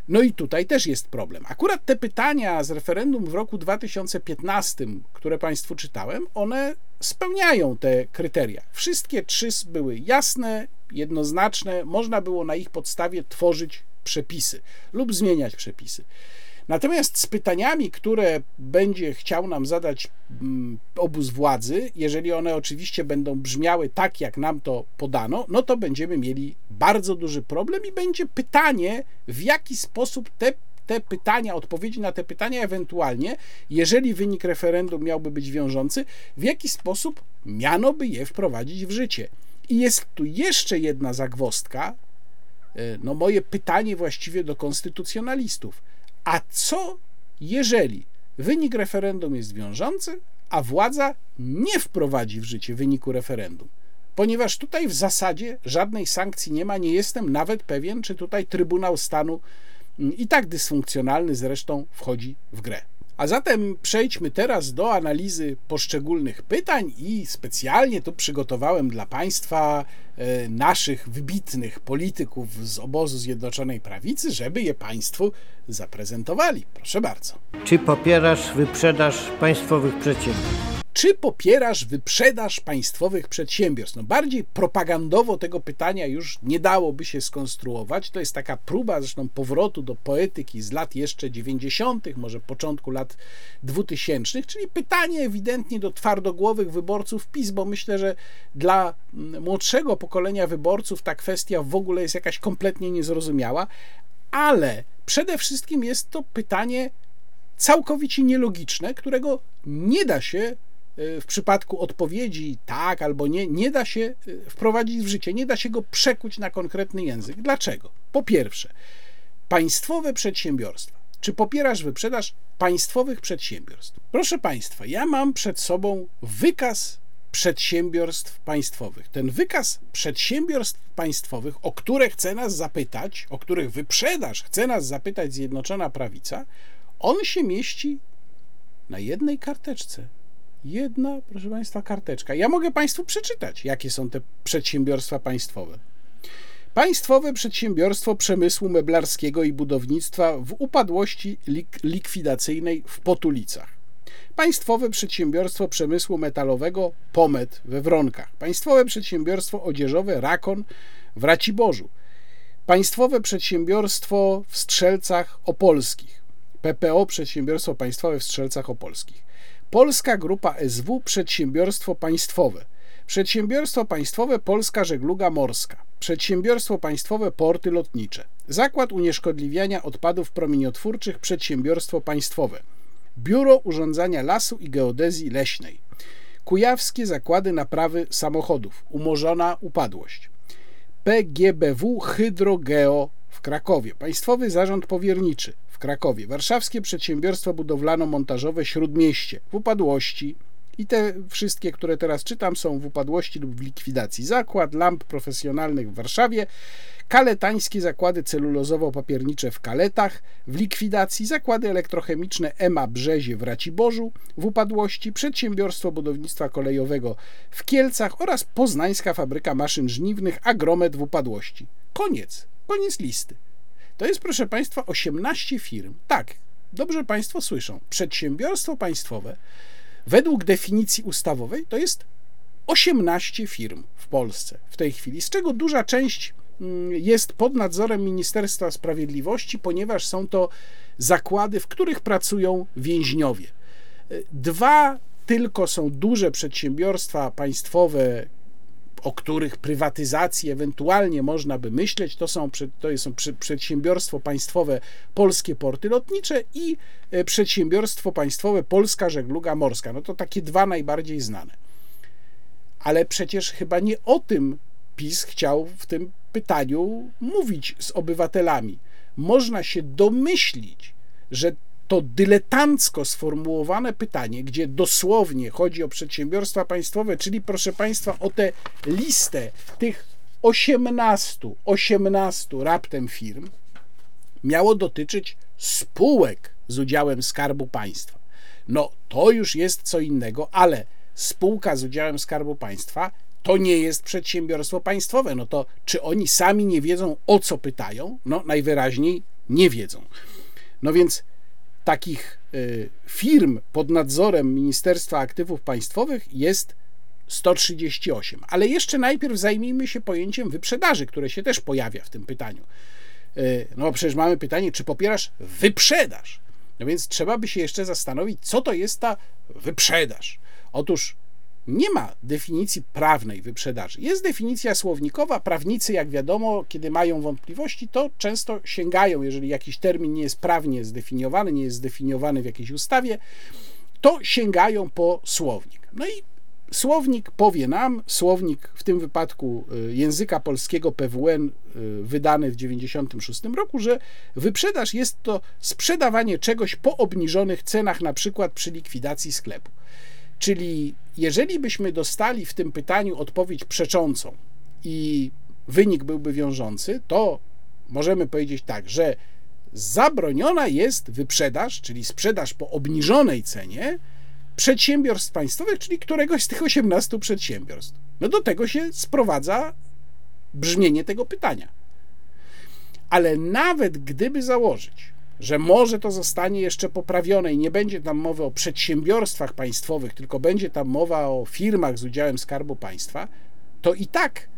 No i tutaj też jest problem. Akurat te pytania z referendum w roku 2015, które Państwu czytałem, one spełniają te kryteria. Wszystkie trzy były jasne, jednoznaczne, można było na ich podstawie tworzyć przepisy lub zmieniać przepisy. Natomiast z pytaniami, które będzie chciał nam zadać mm, obóz władzy, jeżeli one oczywiście będą brzmiały tak, jak nam to podano, no to będziemy mieli bardzo duży problem i będzie pytanie, w jaki sposób te te pytania, odpowiedzi na te pytania, ewentualnie, jeżeli wynik referendum miałby być wiążący, w jaki sposób miano by je wprowadzić w życie. I jest tu jeszcze jedna zagwostka, e, no moje pytanie właściwie do konstytucjonalistów. A co jeżeli wynik referendum jest wiążący, a władza nie wprowadzi w życie wyniku referendum? Ponieważ tutaj w zasadzie żadnej sankcji nie ma, nie jestem nawet pewien, czy tutaj Trybunał Stanu mm, i tak dysfunkcjonalny zresztą wchodzi w grę. A zatem przejdźmy teraz do analizy poszczególnych pytań i specjalnie tu przygotowałem dla Państwa e, naszych wybitnych polityków z obozu Zjednoczonej Prawicy, żeby je Państwu zaprezentowali. Proszę bardzo. Czy popierasz wyprzedaż państwowych przedsiębiorstw? Czy popierasz wyprzedaż państwowych przedsiębiorstw? No bardziej propagandowo tego pytania już nie dałoby się skonstruować. To jest taka próba zresztą powrotu do poetyki z lat jeszcze 90., może początku lat 2000, czyli pytanie ewidentnie do twardogłowych wyborców PiS, bo myślę, że dla mm, młodszego pokolenia wyborców ta kwestia w ogóle jest jakaś kompletnie niezrozumiała, ale przede wszystkim jest to pytanie całkowicie nielogiczne, którego nie da się w przypadku odpowiedzi tak albo nie, nie da się y, wprowadzić w życie, nie da się go przekuć na konkretny język. Dlaczego? Po pierwsze, państwowe przedsiębiorstwa. Czy popierasz wyprzedaż państwowych przedsiębiorstw? Proszę Państwa, ja mam przed sobą wykaz przedsiębiorstw państwowych. Ten wykaz przedsiębiorstw państwowych, o które chce nas zapytać, o których wyprzedaż chce nas zapytać Zjednoczona Prawica, on się mieści na jednej karteczce Jedna, proszę Państwa, karteczka. Ja mogę Państwu przeczytać, jakie są te przedsiębiorstwa państwowe. Państwowe Przedsiębiorstwo Przemysłu Meblarskiego i Budownictwa w upadłości lik likwidacyjnej w Potulicach. Państwowe Przedsiębiorstwo Przemysłu Metalowego Pomet we Wronkach. Państwowe Przedsiębiorstwo Odzieżowe Rakon w Raciborzu. Państwowe Przedsiębiorstwo w Strzelcach Opolskich. PPO Przedsiębiorstwo Państwowe w Strzelcach Opolskich. Polska Grupa SW Przedsiębiorstwo Państwowe. Przedsiębiorstwo Państwowe Polska Żegluga Morska. Przedsiębiorstwo Państwowe Porty Lotnicze. Zakład Unieszkodliwiania Odpadów Promieniotwórczych Przedsiębiorstwo Państwowe. Biuro Urządzania Lasu i Geodezji Leśnej, Kujawskie Zakłady Naprawy Samochodów, umorzona upadłość, PGBW Hydrogeo w Krakowie, Państwowy Zarząd Powierniczy Krakowie, Warszawskie Przedsiębiorstwo Budowlano-Montażowe Śródmieście w upadłości i te wszystkie, które teraz czytam, są w upadłości lub w likwidacji. Zakład Lamp Profesjonalnych w Warszawie, Kaletańskie Zakłady Celulozowo-Papiernicze w Kaletach, w likwidacji Zakłady Elektrochemiczne EMA Brzezie w Raciborzu, w upadłości Przedsiębiorstwo Budownictwa Kolejowego w Kielcach oraz Poznańska Fabryka Maszyn Żniwnych Agromet w upadłości. Koniec. Koniec listy. To jest, proszę Państwa, 18 firm. Tak, dobrze Państwo słyszą. Przedsiębiorstwo państwowe, według definicji ustawowej, to jest 18 firm w Polsce w tej chwili, z czego duża część mm, jest pod nadzorem Ministerstwa Sprawiedliwości, ponieważ są to zakłady, w których pracują więźniowie. Dwa tylko są duże przedsiębiorstwa państwowe, o których prywatyzacji ewentualnie można by myśleć, to są, to są przedsiębiorstwo państwowe Polskie Porty Lotnicze i e, przedsiębiorstwo państwowe Polska Żegluga Morska. No to takie dwa najbardziej znane. Ale przecież chyba nie o tym PiS chciał w tym pytaniu mówić z obywatelami. Można się domyślić, że to dyletancko sformułowane pytanie, gdzie dosłownie chodzi o przedsiębiorstwa państwowe, czyli proszę Państwa o tę listę tych 18, 18 raptem firm, miało dotyczyć spółek z udziałem Skarbu Państwa. No to już jest co innego, ale spółka z udziałem Skarbu Państwa to nie jest przedsiębiorstwo państwowe. No to czy oni sami nie wiedzą o co pytają? No najwyraźniej nie wiedzą. No więc takich y, firm pod nadzorem Ministerstwa Aktywów Państwowych jest 138. Ale jeszcze najpierw zajmijmy się pojęciem wyprzedaży, które się też pojawia w tym pytaniu. Y, no przecież mamy pytanie, czy popierasz wyprzedaż? No więc trzeba by się jeszcze zastanowić, co to jest ta wyprzedaż. Otóż nie ma definicji prawnej wyprzedaży. Jest definicja słownikowa. Prawnicy, jak wiadomo, kiedy mają wątpliwości, to często sięgają, jeżeli jakiś termin nie jest prawnie zdefiniowany, nie jest zdefiniowany w jakiejś ustawie, to sięgają po słownik. No i słownik powie nam, słownik w tym wypadku y, języka polskiego PWN y, wydany w 1996 roku, że wyprzedaż jest to sprzedawanie czegoś po obniżonych cenach, na przykład przy likwidacji sklepu. Czyli jeżeli byśmy dostali w tym pytaniu odpowiedź przeczącą i wynik byłby wiążący, to możemy powiedzieć tak, że zabroniona jest wyprzedaż, czyli sprzedaż po obniżonej cenie przedsiębiorstw państwowych, czyli któregoś z tych 18 przedsiębiorstw. No do tego się sprowadza brzmienie tego pytania. Ale nawet gdyby założyć, że może to zostanie jeszcze poprawione i nie będzie tam mowy o przedsiębiorstwach państwowych, tylko będzie tam mowa o firmach z udziałem Skarbu Państwa, to i tak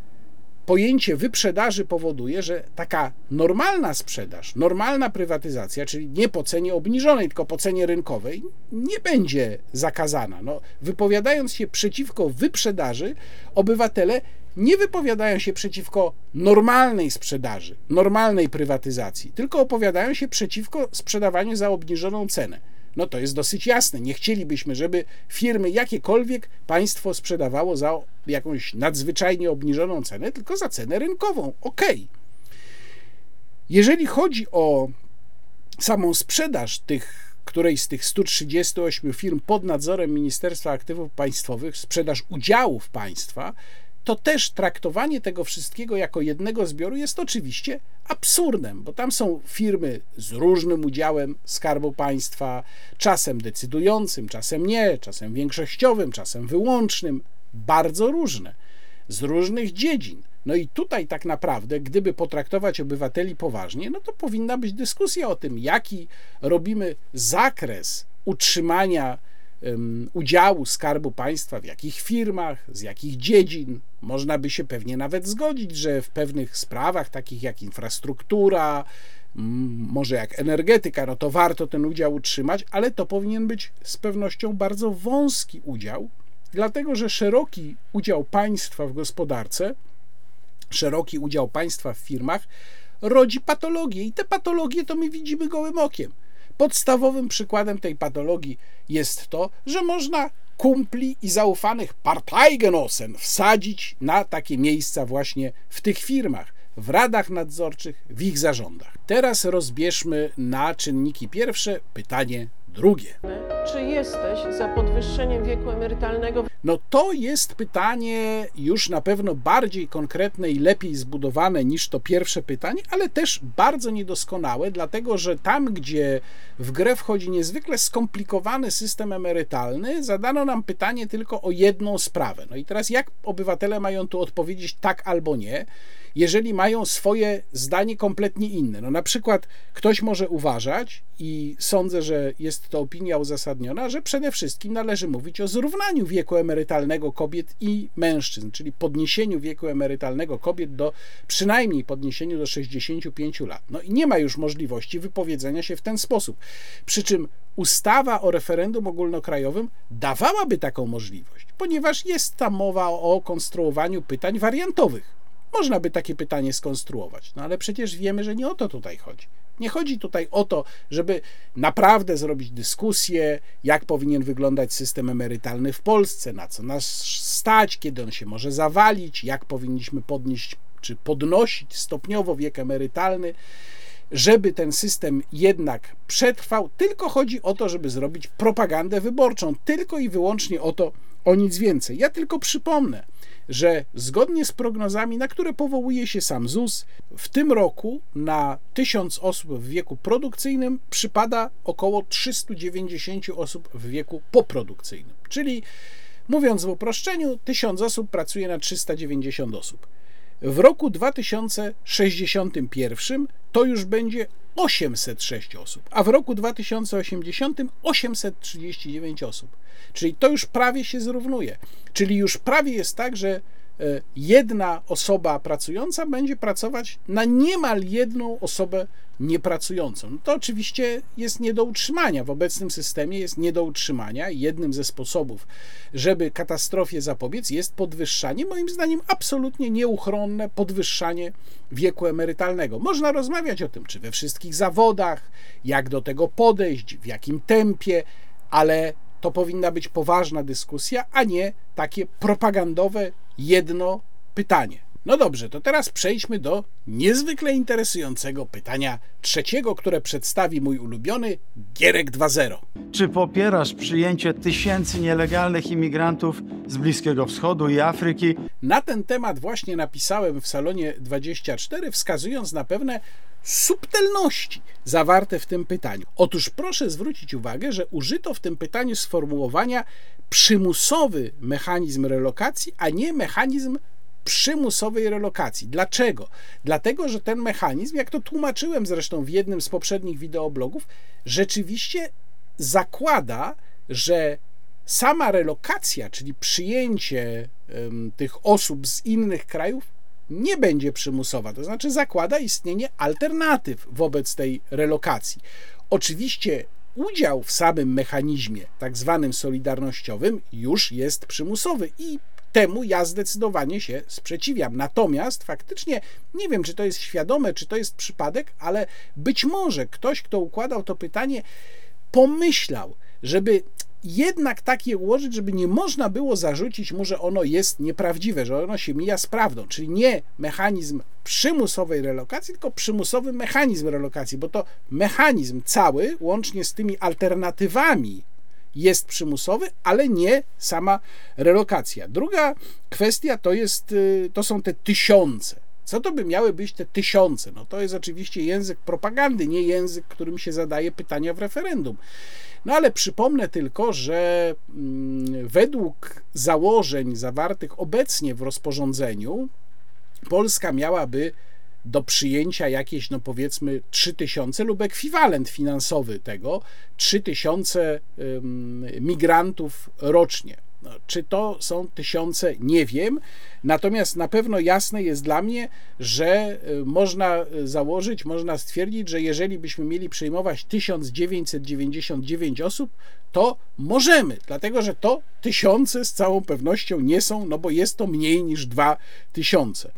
pojęcie wyprzedaży powoduje, że taka normalna sprzedaż, normalna prywatyzacja, czyli nie po cenie obniżonej, tylko po cenie rynkowej, nie będzie zakazana. No, wypowiadając się przeciwko wyprzedaży, obywatele nie wypowiadają się przeciwko normalnej sprzedaży, normalnej prywatyzacji, tylko opowiadają się przeciwko sprzedawaniu za obniżoną cenę. No to jest dosyć jasne. Nie chcielibyśmy, żeby firmy jakiekolwiek państwo sprzedawało za jakąś nadzwyczajnie obniżoną cenę, tylko za cenę rynkową. Ok. Jeżeli chodzi o samą sprzedaż tych której z tych 138 firm pod nadzorem Ministerstwa Aktywów Państwowych, sprzedaż udziałów państwa, to też traktowanie tego wszystkiego jako jednego zbioru jest oczywiście absurdem, bo tam są firmy z różnym udziałem Skarbu Państwa, czasem decydującym, czasem nie, czasem większościowym, czasem wyłącznym, bardzo różne, z różnych dziedzin. No i tutaj tak naprawdę, gdyby potraktować obywateli poważnie, no to powinna być dyskusja o tym, jaki robimy zakres utrzymania udziału Skarbu Państwa, w jakich firmach, z jakich dziedzin. Można by się pewnie nawet zgodzić, że w pewnych sprawach, takich jak infrastruktura, może jak energetyka, no to warto ten udział utrzymać, ale to powinien być z pewnością bardzo wąski udział, dlatego że szeroki udział państwa w gospodarce, szeroki udział państwa w firmach rodzi patologie i te patologie to my widzimy gołym okiem Podstawowym przykładem tej patologii jest to, że można kumpli i zaufanych Parteigenossen wsadzić na takie miejsca właśnie w tych firmach, w radach nadzorczych, w ich zarządach. Teraz rozbierzmy na czynniki pierwsze pytanie drugie. Czy jesteś za podwyższeniem wieku emerytalnego? No to jest pytanie już na pewno bardziej konkretne i lepiej zbudowane niż to pierwsze pytanie, ale też bardzo niedoskonałe, dlatego że tam, gdzie w grę wchodzi niezwykle skomplikowany system emerytalny, zadano nam pytanie tylko o jedną sprawę. No i teraz jak obywatele mają tu odpowiedzieć tak albo nie? Jeżeli mają swoje zdanie kompletnie inne. No na przykład ktoś może uważać, i sądzę, że jest to opinia uzasadniona, że przede wszystkim należy mówić o zrównaniu wieku emerytalnego kobiet i mężczyzn, czyli podniesieniu wieku emerytalnego kobiet do przynajmniej podniesieniu do 65 lat. No i nie ma już możliwości wypowiedzenia się w ten sposób. Przy czym ustawa o referendum ogólnokrajowym dawałaby taką możliwość, ponieważ jest tam mowa o konstruowaniu pytań wariantowych. Można by takie pytanie skonstruować, no ale przecież wiemy, że nie o to tutaj chodzi. Nie chodzi tutaj o to, żeby naprawdę zrobić dyskusję, jak powinien wyglądać system emerytalny w Polsce, na co nas stać, kiedy on się może zawalić, jak powinniśmy podnieść czy podnosić stopniowo wiek emerytalny, żeby ten system jednak przetrwał. Tylko chodzi o to, żeby zrobić propagandę wyborczą. Tylko i wyłącznie o to, o nic więcej. Ja tylko przypomnę, że zgodnie z prognozami, na które powołuje się sam ZUS, w tym roku na 1000 osób w wieku produkcyjnym przypada około 390 osób w wieku poprodukcyjnym. Czyli mówiąc w uproszczeniu, 1000 osób pracuje na 390 osób. W roku 2061 to już będzie 806 osób, a w roku 2080 839 osób. Czyli to już prawie się zrównuje. Czyli już prawie jest tak, że jedna osoba pracująca będzie pracować na niemal jedną osobę niepracującą. No to oczywiście jest nie do utrzymania. W obecnym systemie jest nie do utrzymania. Jednym ze sposobów, żeby katastrofie zapobiec, jest podwyższanie, moim zdaniem absolutnie nieuchronne podwyższanie wieku emerytalnego. Można rozmawiać o tym, czy we wszystkich zawodach, jak do tego podejść, w jakim tempie, ale to powinna być poważna dyskusja, a nie takie propagandowe jedno pytanie. No dobrze, to teraz przejdźmy do niezwykle interesującego pytania trzeciego, które przedstawi mój ulubiony Gierek 2.0. Czy popierasz przyjęcie tysięcy nielegalnych imigrantów z Bliskiego Wschodu i Afryki? Na ten temat właśnie napisałem w salonie 24, wskazując na pewne subtelności zawarte w tym pytaniu. Otóż proszę zwrócić uwagę, że użyto w tym pytaniu sformułowania przymusowy mechanizm relokacji, a nie mechanizm przymusowej relokacji. Dlaczego? Dlatego, że ten mechanizm, jak to tłumaczyłem zresztą w jednym z poprzednich wideoblogów, rzeczywiście zakłada, że sama relokacja, czyli przyjęcie um, tych osób z innych krajów, nie będzie przymusowa, to znaczy zakłada istnienie alternatyw wobec tej relokacji. Oczywiście udział w samym mechanizmie, tak zwanym solidarnościowym, już jest przymusowy i temu ja zdecydowanie się sprzeciwiam. Natomiast faktycznie nie wiem, czy to jest świadome, czy to jest przypadek, ale być może ktoś, kto układał to pytanie, pomyślał, żeby jednak tak je ułożyć, żeby nie można było zarzucić mu, że ono jest nieprawdziwe, że ono się mija z prawdą, czyli nie mechanizm przymusowej relokacji, tylko przymusowy mechanizm relokacji, bo to mechanizm cały, łącznie z tymi alternatywami, jest przymusowy, ale nie sama relokacja. Druga kwestia to, jest, y, to są te tysiące. Co to by miały być te tysiące? No to jest oczywiście język propagandy, nie język, którym się zadaje pytania w referendum. No ale przypomnę tylko, że mm, według założeń zawartych obecnie w rozporządzeniu, Polska miałaby do przyjęcia jakieś, no powiedzmy, 3000 lub ekwiwalent finansowy tego, 3000 migrantów rocznie. No, czy to są tysiące, nie wiem. Natomiast na pewno jasne jest dla mnie, że y, można założyć, można stwierdzić, że jeżeli byśmy mieli przyjmować 1999 osób, to możemy, dlatego że to tysiące z całą pewnością nie są, no bo jest to mniej niż 2000.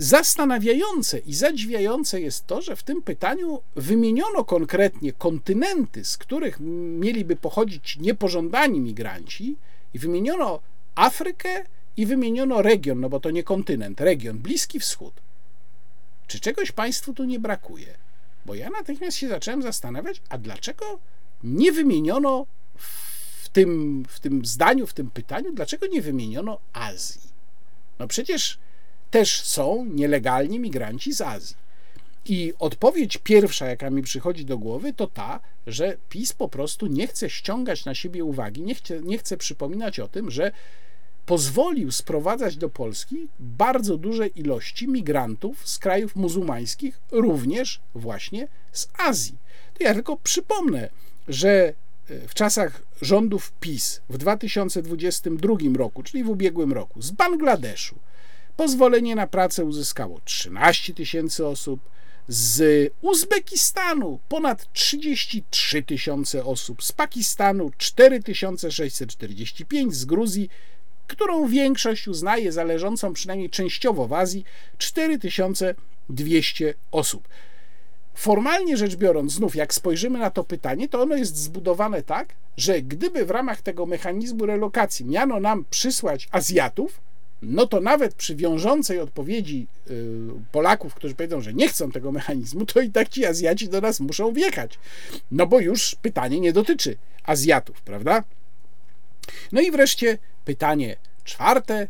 Zastanawiające i zadziwiające jest to, że w tym pytaniu wymieniono konkretnie kontynenty, z których mieliby pochodzić niepożądani migranci, i wymieniono Afrykę i wymieniono region, no bo to nie kontynent, region, Bliski Wschód. Czy czegoś Państwu tu nie brakuje? Bo ja natychmiast się zacząłem zastanawiać, a dlaczego nie wymieniono w tym, w tym zdaniu, w tym pytaniu, dlaczego nie wymieniono Azji? No przecież też są nielegalni migranci z Azji. I odpowiedź pierwsza, jaka mi przychodzi do głowy, to ta, że PiS po prostu nie chce ściągać na siebie uwagi, nie chce, nie chce przypominać o tym, że pozwolił sprowadzać do Polski bardzo duże ilości migrantów z krajów muzułmańskich, również właśnie z Azji. To ja tylko przypomnę, że e, w czasach rządów PiS w 2022 roku, czyli w ubiegłym roku, z Bangladeszu pozwolenie na pracę uzyskało 13 tysięcy osób, z Uzbekistanu ponad 33 tysiące osób, z Pakistanu 4645, z Gruzji którą większość uznaje za leżącą przynajmniej częściowo w Azji 4200 osób. Formalnie rzecz biorąc, znów jak spojrzymy na to pytanie, to ono jest zbudowane tak, że gdyby w ramach tego mechanizmu relokacji miano nam przysłać Azjatów, no to nawet przy wiążącej odpowiedzi y, Polaków, którzy powiedzą, że nie chcą tego mechanizmu, to i tak ci Azjaci do nas muszą wjechać. No bo już pytanie nie dotyczy Azjatów, prawda? No i wreszcie pytanie czwarte.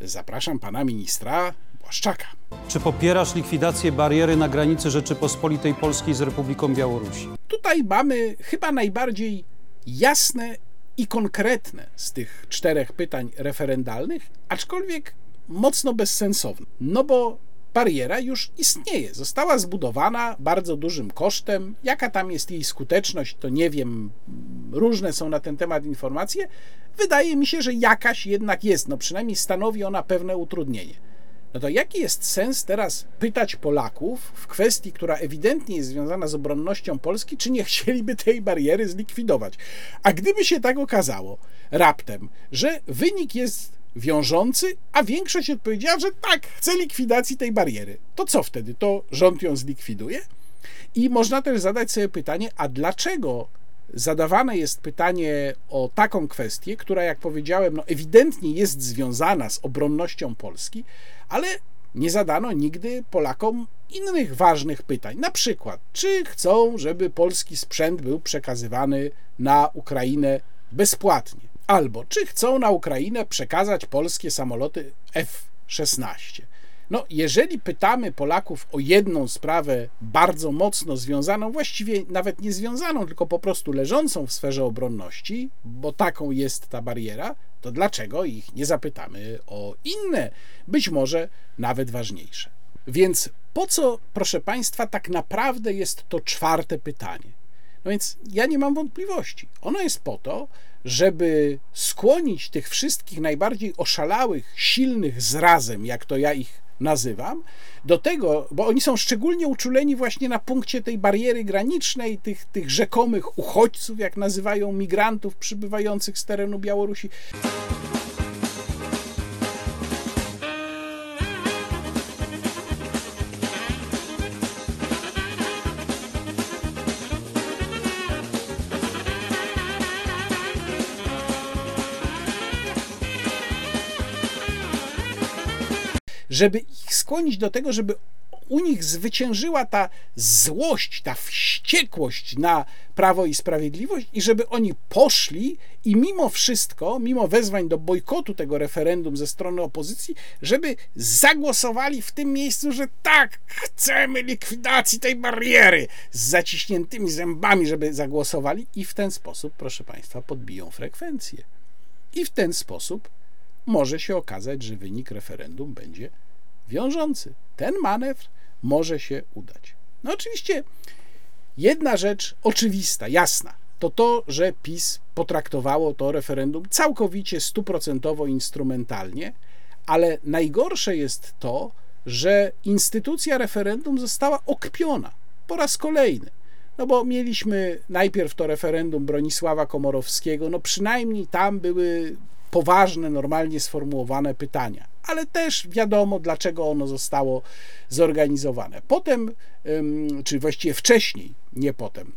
Zapraszam pana ministra Błaszczaka. Czy popierasz likwidację bariery na granicy Rzeczypospolitej Polskiej z Republiką Białorusi? Tutaj mamy chyba najbardziej jasne i konkretne z tych czterech pytań referendalnych, aczkolwiek mocno bezsensowne. No bo bariera już istnieje, została zbudowana bardzo dużym kosztem. Jaka tam jest jej skuteczność, to nie wiem. Różne są na ten temat informacje. Wydaje mi się, że jakaś jednak jest, no przynajmniej stanowi ona pewne utrudnienie. No to jaki jest sens teraz pytać Polaków w kwestii, która ewidentnie jest związana z obronnością Polski, czy nie chcieliby tej bariery zlikwidować? A gdyby się tak okazało raptem, że wynik jest wiążący, a większość odpowiedziała, że tak, chce likwidacji tej bariery, to co wtedy? To rząd ją zlikwiduje? I można też zadać sobie pytanie, a dlaczego zadawane jest pytanie o taką kwestię, która, jak powiedziałem, no ewidentnie jest związana z obronnością Polski, ale nie zadano nigdy Polakom innych ważnych pytań. Na przykład, czy chcą, żeby polski sprzęt był przekazywany na Ukrainę bezpłatnie? Albo czy chcą na Ukrainę przekazać polskie samoloty F-16? No, jeżeli pytamy Polaków o jedną sprawę bardzo mocno związaną, właściwie nawet nie związaną, tylko po prostu leżącą w sferze obronności, bo taką jest ta bariera, to dlaczego ich nie zapytamy o inne, być może nawet ważniejsze? Więc po co, proszę Państwa, tak naprawdę jest to czwarte pytanie? No więc ja nie mam wątpliwości. Ono jest po to, żeby skłonić tych wszystkich najbardziej oszalałych, silnych zrazem, jak to ja ich nazywam, do tego, bo oni są szczególnie uczuleni właśnie na punkcie tej bariery granicznej, tych, tych rzekomych uchodźców, jak nazywają migrantów przybywających z terenu Białorusi. Żeby ich skłonić do tego, żeby u nich zwyciężyła ta złość, ta wściekłość na prawo i sprawiedliwość, i żeby oni poszli i mimo wszystko, mimo wezwań do bojkotu tego referendum ze strony opozycji, żeby zagłosowali w tym miejscu, że tak, chcemy likwidacji tej bariery z zaciśniętymi zębami, żeby zagłosowali i w ten sposób, proszę Państwa, podbiją frekwencję. I w ten sposób może się okazać, że wynik referendum będzie wiążący. Ten manewr może się udać. No oczywiście jedna rzecz oczywista, jasna, to to, że PiS potraktowało to referendum całkowicie stuprocentowo instrumentalnie, ale najgorsze jest to, że instytucja referendum została okpiona po raz kolejny. No bo mieliśmy najpierw to referendum Bronisława Komorowskiego, no przynajmniej tam były poważne, normalnie sformułowane pytania. Ale też wiadomo, dlaczego ono zostało zorganizowane. Potem, czy właściwie wcześniej, nie potem,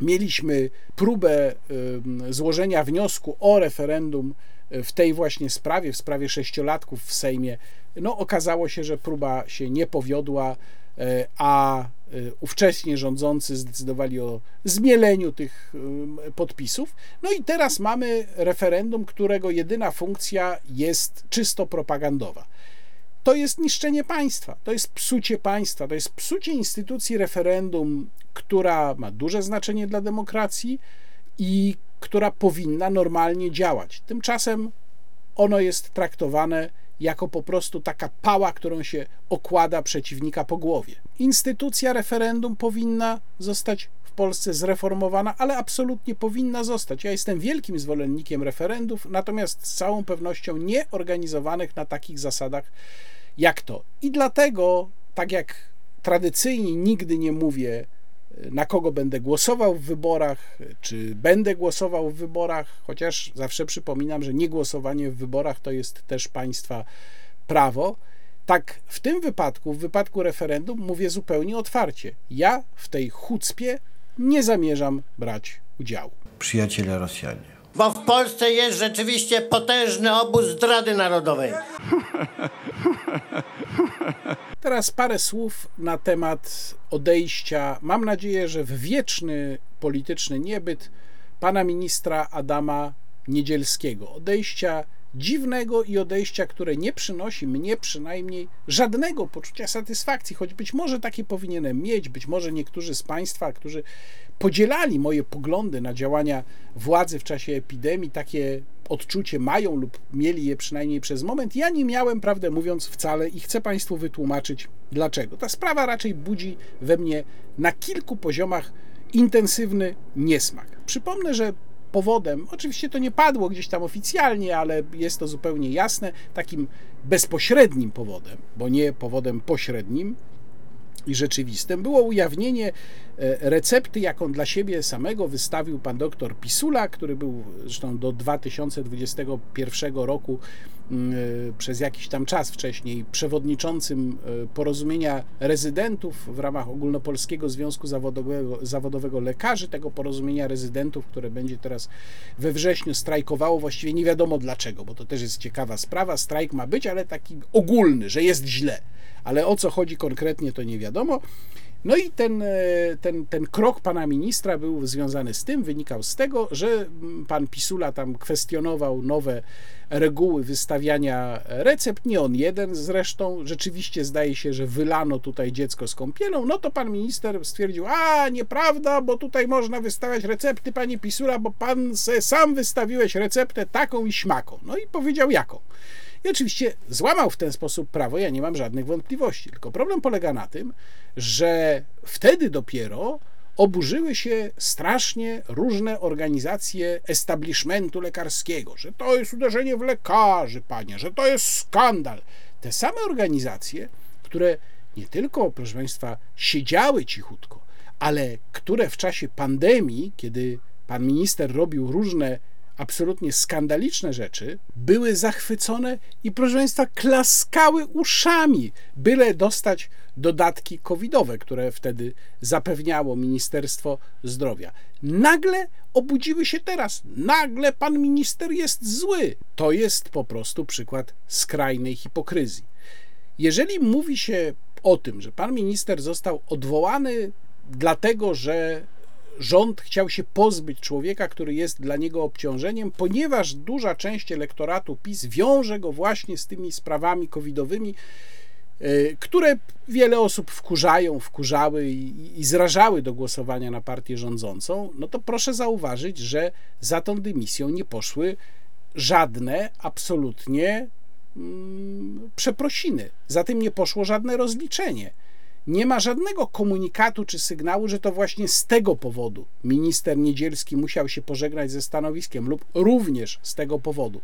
mieliśmy próbę złożenia wniosku o referendum w tej właśnie sprawie, w sprawie sześciolatków w Sejmie. No, okazało się, że próba się nie powiodła, e, a e, ówcześnie rządzący zdecydowali o zmieleniu tych podpisów. No i teraz mamy referendum, którego jedyna funkcja jest czysto propagandowa to jest niszczenie państwa, to jest psucie państwa, to jest psucie instytucji referendum, która ma duże znaczenie dla demokracji i która powinna normalnie działać. Tymczasem ono jest traktowane jako po prostu taka pała, którą się okłada przeciwnika po głowie. Instytucja referendum powinna zostać w Polsce zreformowana, ale absolutnie powinna zostać. Ja jestem wielkim zwolennikiem referendów, natomiast z całą pewnością nie organizowanych na takich zasadach jak to. I dlatego, tak jak tradycyjnie nigdy nie mówię, na kogo będę głosował w wyborach, czy będę głosował w wyborach, chociaż zawsze przypominam, że niegłosowanie w wyborach to jest też państwa prawo. Tak w tym wypadku, w wypadku referendum, mówię zupełnie otwarcie. Ja w tej chucpie nie zamierzam brać udziału. Przyjaciele Rosjanie. Bo w Polsce jest rzeczywiście potężny obóz zdrady narodowej. Teraz parę słów na temat odejścia, mam nadzieję, że w wieczny polityczny niebyt pana ministra Adama Niedzielskiego. Odejścia dziwnego i odejścia, które nie przynosi mnie przynajmniej żadnego poczucia satysfakcji, choć być może takie powinienem mieć, być może niektórzy z Państwa, którzy podzielali moje poglądy na działania władzy w czasie epidemii, takie odczucie mają lub mieli je przynajmniej przez moment. Ja nie miałem, prawdę mówiąc, wcale i chcę Państwu wytłumaczyć dlaczego. Ta sprawa raczej budzi we mnie na kilku poziomach intensywny niesmak. Przypomnę, że powodem, oczywiście to nie padło gdzieś tam oficjalnie, ale jest to zupełnie jasne, takim bezpośrednim powodem, bo nie powodem pośrednim, i rzeczywistym. Było ujawnienie e, recepty, jaką dla siebie samego wystawił pan doktor Pisula, który był zresztą do 2021 roku mm, e, przez jakiś tam czas wcześniej przewodniczącym e, porozumienia rezydentów w ramach Ogólnopolskiego Związku Zawodowego, Zawodowego Lekarzy, tego porozumienia rezydentów, które będzie teraz we wrześniu strajkowało, właściwie nie wiadomo dlaczego, bo to też jest ciekawa sprawa. Strajk ma być, ale taki ogólny, że jest źle ale o co chodzi konkretnie, to nie wiadomo. No i ten, e, ten, ten krok pana ministra był związany z tym, wynikał z tego, że pan Pisula tam kwestionował nowe reguły wystawiania recept, nie on jeden zresztą, rzeczywiście zdaje się, że wylano tutaj dziecko z kąpielą, no to pan minister stwierdził, a nieprawda, bo tutaj można wystawiać recepty, panie Pisula, bo pan se sam wystawiłeś receptę taką i śmaką. No i powiedział jaką. I oczywiście złamał w ten sposób prawo, ja nie mam żadnych wątpliwości. Tylko problem polega na tym, że wtedy dopiero oburzyły się strasznie różne organizacje establishmentu lekarskiego, że to jest uderzenie w lekarzy, panie, że to jest skandal. Te same organizacje, które nie tylko, proszę Państwa, siedziały cichutko, ale które w czasie pandemii, kiedy pan minister robił różne absolutnie skandaliczne rzeczy, były zachwycone i proszę Państwa, klaskały uszami, byle dostać dodatki covidowe, które wtedy zapewniało Ministerstwo Zdrowia. Nagle obudziły się teraz. Nagle pan minister jest zły. To jest po prostu przykład skrajnej hipokryzji. Jeżeli mówi się o tym, że pan minister został odwołany dlatego, że rząd chciał się pozbyć człowieka, który jest dla niego obciążeniem, ponieważ duża część elektoratu PiS wiąże go właśnie z tymi sprawami covidowymi, e, które wiele osób wkurzają, wkurzały i, i zrażały do głosowania na partię rządzącą, no to proszę zauważyć, że za tą dymisją nie poszły żadne absolutnie mm, przeprosiny. Za tym nie poszło żadne rozliczenie nie ma żadnego komunikatu czy sygnału, że to właśnie z tego powodu minister Niedzielski musiał się pożegnać ze stanowiskiem, lub również z tego powodu.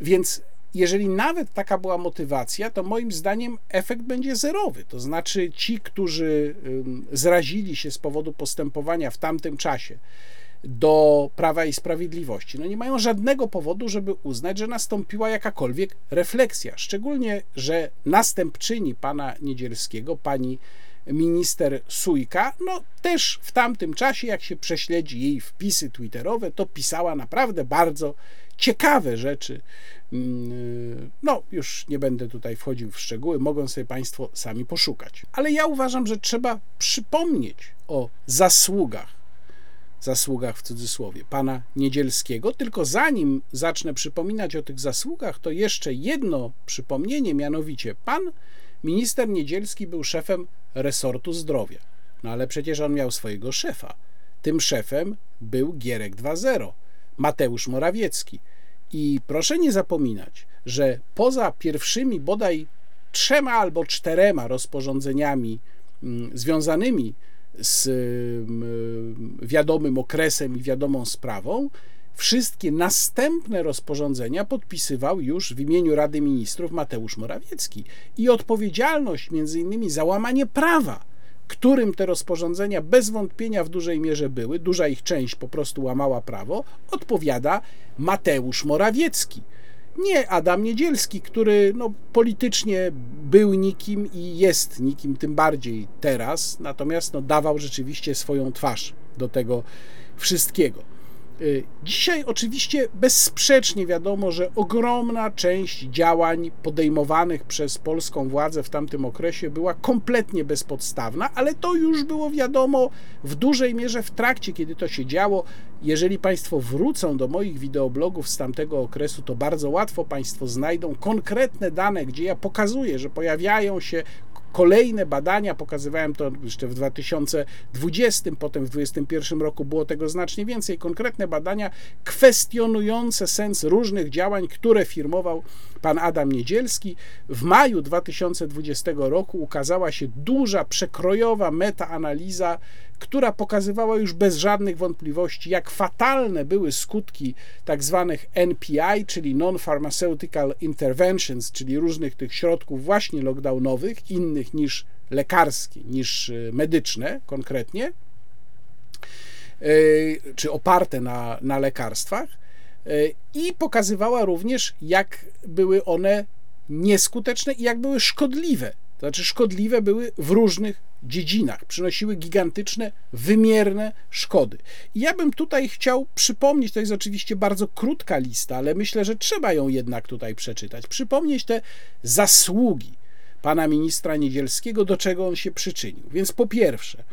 Więc jeżeli nawet taka była motywacja, to moim zdaniem efekt będzie zerowy. To znaczy, ci, którzy zrazili się z powodu postępowania w tamtym czasie, do Prawa i Sprawiedliwości. No nie mają żadnego powodu, żeby uznać, że nastąpiła jakakolwiek refleksja. Szczególnie, że następczyni pana Niedzielskiego, pani minister Sujka, no też w tamtym czasie, jak się prześledzi jej wpisy twitterowe, to pisała naprawdę bardzo ciekawe rzeczy. Mm, no, już nie będę tutaj wchodził w szczegóły, mogą sobie Państwo sami poszukać. Ale ja uważam, że trzeba przypomnieć o zasługach, zasługach w cudzysłowie, pana Niedzielskiego. Tylko zanim zacznę przypominać o tych zasługach, to jeszcze jedno przypomnienie, mianowicie pan minister Niedzielski był szefem resortu zdrowia. No ale przecież on miał swojego szefa. Tym szefem był Gierek 2.0, Mateusz Morawiecki. I proszę nie zapominać, że poza pierwszymi bodaj trzema albo czterema rozporządzeniami mm, związanymi z wiadomym okresem i wiadomą sprawą, wszystkie następne rozporządzenia podpisywał już w imieniu Rady Ministrów Mateusz Morawiecki. I odpowiedzialność między innymi za łamanie prawa, którym te rozporządzenia bez wątpienia w dużej mierze były, duża ich część po prostu łamała prawo, odpowiada Mateusz Morawiecki. Nie Adam Niedzielski, który no, politycznie był nikim i jest nikim, tym bardziej teraz, natomiast no, dawał rzeczywiście swoją twarz do tego wszystkiego. Y, dzisiaj oczywiście bezsprzecznie wiadomo, że ogromna część działań podejmowanych przez polską władzę w tamtym okresie była kompletnie bezpodstawna, ale to już było wiadomo w dużej mierze w trakcie, kiedy to się działo. Jeżeli Państwo wrócą do moich wideoblogów z tamtego okresu, to bardzo łatwo Państwo znajdą konkretne dane, gdzie ja pokazuję, że pojawiają się kolejne badania, pokazywałem to jeszcze w 2020, potem w 2021 roku było tego znacznie więcej, konkretne badania kwestionujące sens różnych działań, które firmował pan Adam Niedzielski. W maju 2020 roku ukazała się duża, przekrojowa metaanaliza która pokazywała już bez żadnych wątpliwości, jak fatalne były skutki tak zwanych NPI, czyli Non-Pharmaceutical Interventions, czyli różnych tych środków właśnie lockdownowych, innych niż lekarskie, niż y, medyczne konkretnie, y, czy oparte na, na lekarstwach, y, i pokazywała również, jak były one nieskuteczne i jak były szkodliwe to znaczy szkodliwe były w różnych dziedzinach, przynosiły gigantyczne, wymierne szkody. I ja bym tutaj chciał przypomnieć, to jest oczywiście bardzo krótka lista, ale myślę, że trzeba ją jednak tutaj przeczytać, przypomnieć te zasługi pana ministra Niedzielskiego, do czego on się przyczynił. Więc po pierwsze,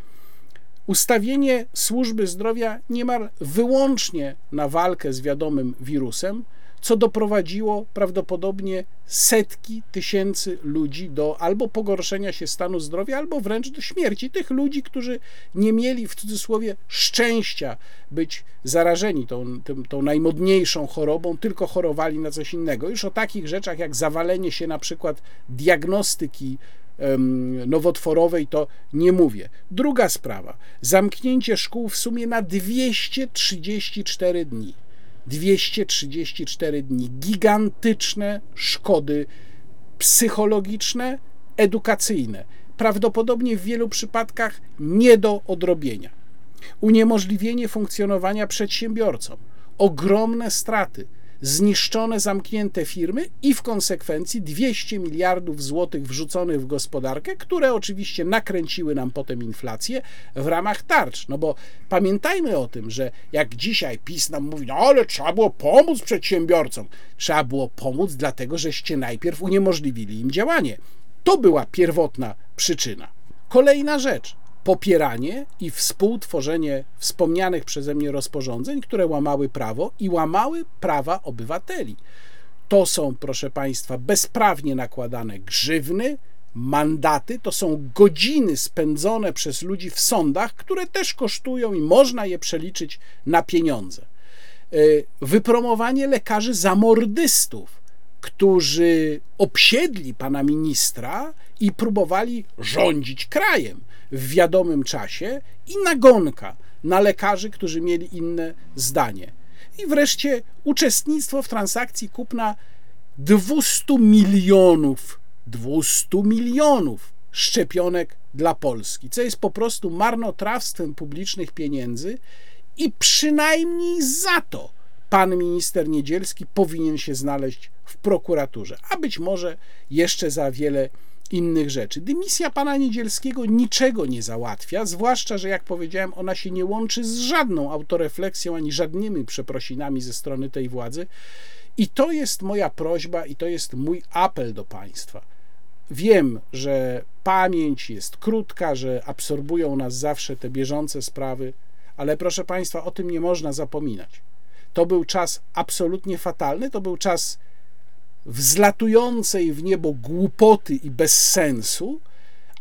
ustawienie służby zdrowia niemal wyłącznie na walkę z wiadomym wirusem, co doprowadziło prawdopodobnie setki tysięcy ludzi do albo pogorszenia się stanu zdrowia, albo wręcz do śmierci. Tych ludzi, którzy nie mieli w cudzysłowie szczęścia być zarażeni tą, tą, tą najmodniejszą chorobą, tylko chorowali na coś innego. Już o takich rzeczach jak zawalenie się na przykład diagnostyki nowotworowej, to nie mówię. Druga sprawa, zamknięcie szkół w sumie na 234 dni. 234 dni. Gigantyczne szkody psychologiczne, edukacyjne, prawdopodobnie w wielu przypadkach nie do odrobienia. Uniemożliwienie funkcjonowania przedsiębiorcom, ogromne straty zniszczone, zamknięte firmy i w konsekwencji 200 miliardów złotych wrzuconych w gospodarkę, które oczywiście nakręciły nam potem inflację w ramach tarcz. No bo pamiętajmy o tym, że jak dzisiaj PiS nam mówi, no ale trzeba było pomóc przedsiębiorcom. Trzeba było pomóc, dlatego żeście najpierw uniemożliwili im działanie. To była pierwotna przyczyna. Kolejna rzecz popieranie i współtworzenie wspomnianych przeze mnie rozporządzeń, które łamały prawo i łamały prawa obywateli. To są, proszę Państwa, bezprawnie nakładane grzywny, mandaty, to są godziny spędzone przez ludzi w sądach, które też kosztują i można je przeliczyć na pieniądze. E, wypromowanie lekarzy zamordystów, którzy obsiedli pana ministra i próbowali rządzić krajem w wiadomym czasie i nagonka na lekarzy, którzy mieli inne zdanie. I wreszcie uczestnictwo w transakcji kupna 200 milionów, 200 milionów szczepionek dla Polski, co jest po prostu marnotrawstwem publicznych pieniędzy I przynajmniej za to pan minister Niedzielski powinien się znaleźć w prokuraturze, a być może jeszcze za wiele innych rzeczy. Dymisja pana Niedzielskiego niczego nie załatwia, zwłaszcza, że jak powiedziałem, ona się nie łączy z żadną autorefleksją ani żadnymi przeprosinami ze strony tej władzy. I to jest moja prośba i to jest mój apel do państwa. Wiem, że pamięć jest krótka, że absorbują nas zawsze te bieżące sprawy, ale proszę państwa, o tym nie można zapominać. To był czas absolutnie fatalny, to był czas wzlatującej w niebo głupoty i bezsensu,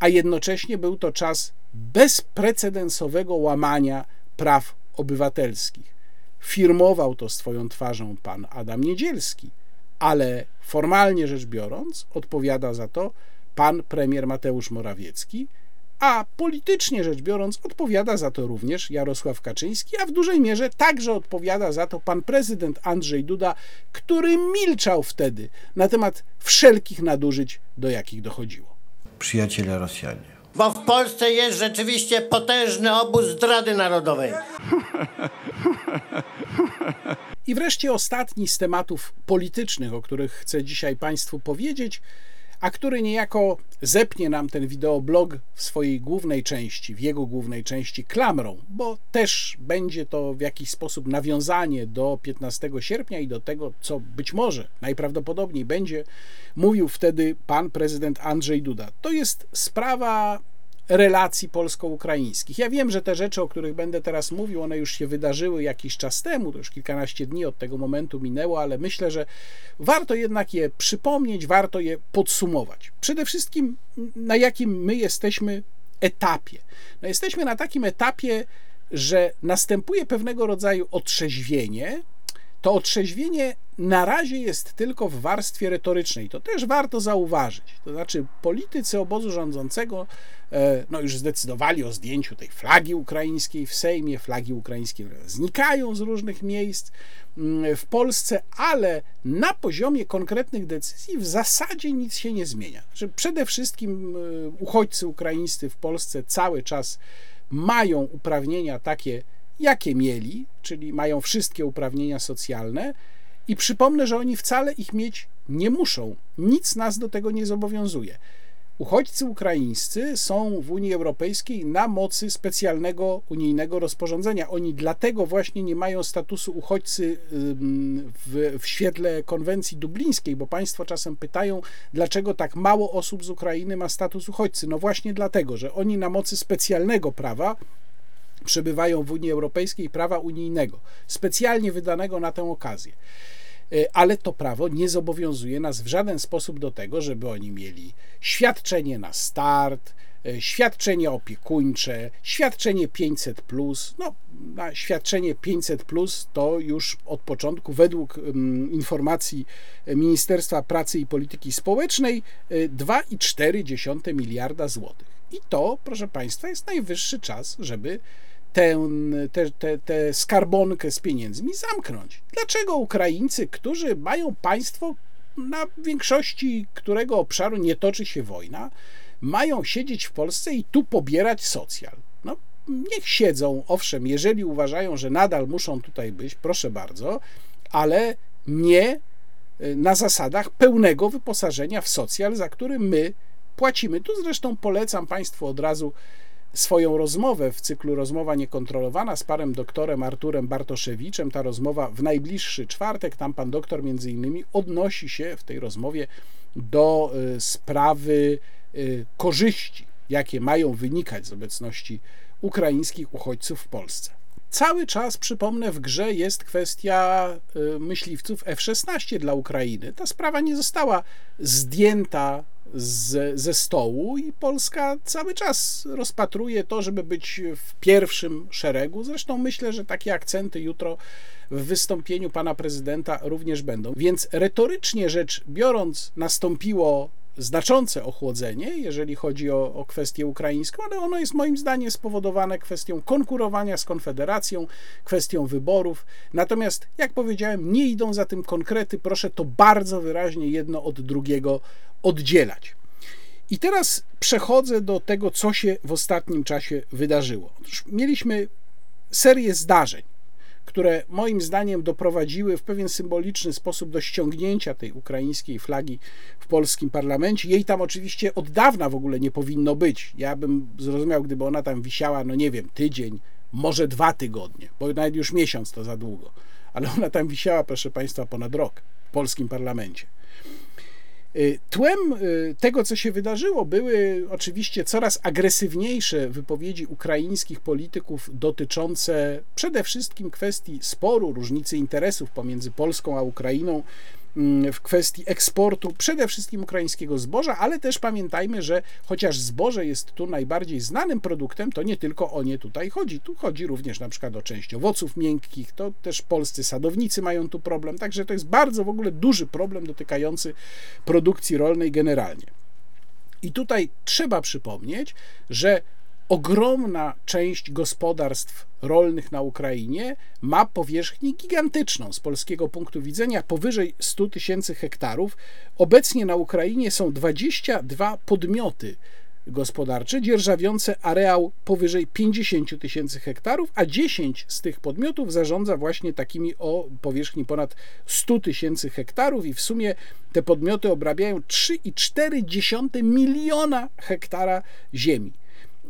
a jednocześnie był to czas bezprecedensowego łamania praw obywatelskich. Firmował to swoją twarzą pan Adam Niedzielski, ale formalnie rzecz biorąc, odpowiada za to pan premier Mateusz Morawiecki, a politycznie rzecz biorąc, odpowiada za to również Jarosław Kaczyński, a w dużej mierze także odpowiada za to pan prezydent Andrzej Duda, który milczał wtedy na temat wszelkich nadużyć, do jakich dochodziło. Przyjaciele Rosjanie. Bo w Polsce jest rzeczywiście potężny obóz zdrady narodowej. I wreszcie ostatni z tematów politycznych, o których chcę dzisiaj Państwu powiedzieć, a który niejako zepnie nam ten wideoblog w swojej głównej części, w jego głównej części klamrą, bo też będzie to w jakiś sposób nawiązanie do 15 sierpnia i do tego, co być może najprawdopodobniej będzie mówił wtedy pan prezydent Andrzej Duda. To jest sprawa relacji polsko-ukraińskich. Ja wiem, że te rzeczy, o których będę teraz mówił, one już się wydarzyły jakiś czas temu, to już kilkanaście dni od tego momentu minęło, ale myślę, że warto jednak je przypomnieć, warto je podsumować. Przede wszystkim, na jakim my jesteśmy etapie. No jesteśmy na takim etapie, że następuje pewnego rodzaju otrzeźwienie, to otrzeźwienie na razie jest tylko w warstwie retorycznej. To też warto zauważyć. To znaczy, politycy obozu rządzącego e, no, już zdecydowali o zdjęciu tej flagi ukraińskiej w Sejmie. Flagi ukraińskie znikają z różnych miejsc mm, w Polsce, ale na poziomie konkretnych decyzji w zasadzie nic się nie zmienia. Że przede wszystkim e, uchodźcy ukraińscy w Polsce cały czas mają uprawnienia takie, jakie mieli, czyli mają wszystkie uprawnienia socjalne. I przypomnę, że oni wcale ich mieć nie muszą. Nic nas do tego nie zobowiązuje. Uchodźcy ukraińscy są w Unii Europejskiej na mocy specjalnego unijnego rozporządzenia. Oni dlatego właśnie nie mają statusu uchodźcy w, w świetle konwencji dublińskiej, bo państwo czasem pytają, dlaczego tak mało osób z Ukrainy ma status uchodźcy. No właśnie dlatego, że oni na mocy specjalnego prawa przebywają w Unii Europejskiej prawa unijnego, specjalnie wydanego na tę okazję. E, ale to prawo nie zobowiązuje nas w żaden sposób do tego, żeby oni mieli świadczenie na start, e, świadczenie opiekuńcze, świadczenie 500. No, na świadczenie 500 to już od początku, według informacji Ministerstwa Pracy i Polityki Społecznej, 2,4 e, miliarda złotych. I to, proszę Państwa, jest najwyższy czas, żeby tę, tę, tę, tę skarbonkę z pieniędzmi zamknąć. Dlaczego Ukraińcy, którzy mają państwo, na większości którego obszaru nie toczy się wojna, mają siedzieć w Polsce i tu pobierać socjal? No, niech siedzą, owszem, jeżeli uważają, że nadal muszą tutaj być, proszę bardzo, ale nie y, na zasadach pełnego wyposażenia w socjal, za który my płacimy. Tu zresztą polecam Państwu od razu swoją rozmowę w cyklu Rozmowa Niekontrolowana z panem doktorem Arturem Bartoszewiczem. Ta rozmowa w najbliższy czwartek, tam pan doktor między innymi odnosi się w tej rozmowie do y, sprawy y, korzyści, jakie mają wynikać z obecności ukraińskich uchodźców w Polsce. Cały czas, przypomnę, w grze jest kwestia y, myśliwców F-16 dla Ukrainy. Ta sprawa nie została zdjęta z, ze stołu i Polska cały czas rozpatruje to, żeby być w pierwszym szeregu. Zresztą myślę, że takie akcenty jutro w wystąpieniu pana prezydenta również będą. Więc retorycznie rzecz biorąc, nastąpiło znaczące ochłodzenie, jeżeli chodzi o, o kwestię ukraińską, ale ono jest moim zdaniem spowodowane kwestią konkurowania z Konfederacją, kwestią wyborów. Natomiast, jak powiedziałem, nie idą za tym konkrety. Proszę to bardzo wyraźnie jedno od drugiego oddzielać. I teraz przechodzę do tego, co się w ostatnim czasie wydarzyło. Otóż mieliśmy serię zdarzeń, które moim zdaniem doprowadziły w pewien symboliczny sposób do ściągnięcia tej ukraińskiej flagi w polskim parlamencie. Jej tam oczywiście od dawna w ogóle nie powinno być. Ja bym zrozumiał, gdyby ona tam wisiała, no nie wiem, tydzień, może dwa tygodnie, bo nawet już miesiąc to za długo. Ale ona tam wisiała, proszę Państwa, ponad rok w polskim parlamencie. Y, tłem y, tego, co się wydarzyło, były oczywiście coraz agresywniejsze wypowiedzi ukraińskich polityków dotyczące przede wszystkim kwestii sporu, różnicy interesów pomiędzy Polską a Ukrainą w kwestii eksportu przede wszystkim ukraińskiego zboża, ale też pamiętajmy, że chociaż zboże jest tu najbardziej znanym produktem, to nie tylko o nie tutaj chodzi. Tu chodzi również na przykład o część owoców miękkich, to też polscy sadownicy mają tu problem, także to jest bardzo w ogóle duży problem dotykający produkcji rolnej generalnie. I tutaj trzeba przypomnieć, że ogromna część gospodarstw rolnych na Ukrainie ma powierzchnię gigantyczną z polskiego punktu widzenia, powyżej 100 tysięcy hektarów. Obecnie na Ukrainie są 22 podmioty gospodarcze dzierżawiące areał powyżej 50 tysięcy hektarów, a 10 z tych podmiotów zarządza właśnie takimi o powierzchni ponad 100 tysięcy hektarów i w sumie te podmioty obrabiają 3,4 miliona hektara ziemi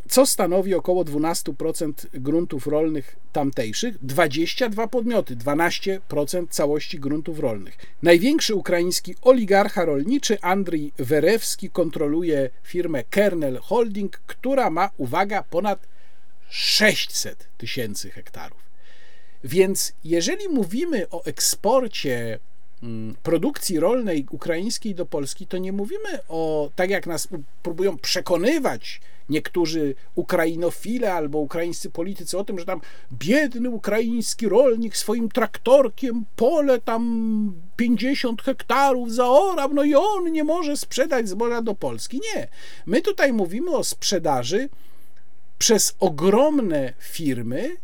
co stanowi około 12% gruntów rolnych tamtejszych, 22 podmioty, 12% całości gruntów rolnych. Największy ukraiński oligarcha rolniczy Andrii Werewski kontroluje firmę Kernel Holding, która ma, uwaga, ponad 600 tysięcy hektarów. Więc jeżeli mówimy o eksporcie produkcji rolnej ukraińskiej do Polski, to nie mówimy o, tak jak nas próbują przekonywać niektórzy ukrainofile albo ukraińscy politycy o tym, że tam biedny ukraiński rolnik swoim traktorkiem pole tam 50 hektarów zaorał, no i on nie może sprzedać zboża do Polski. Nie. My tutaj mówimy o sprzedaży przez ogromne firmy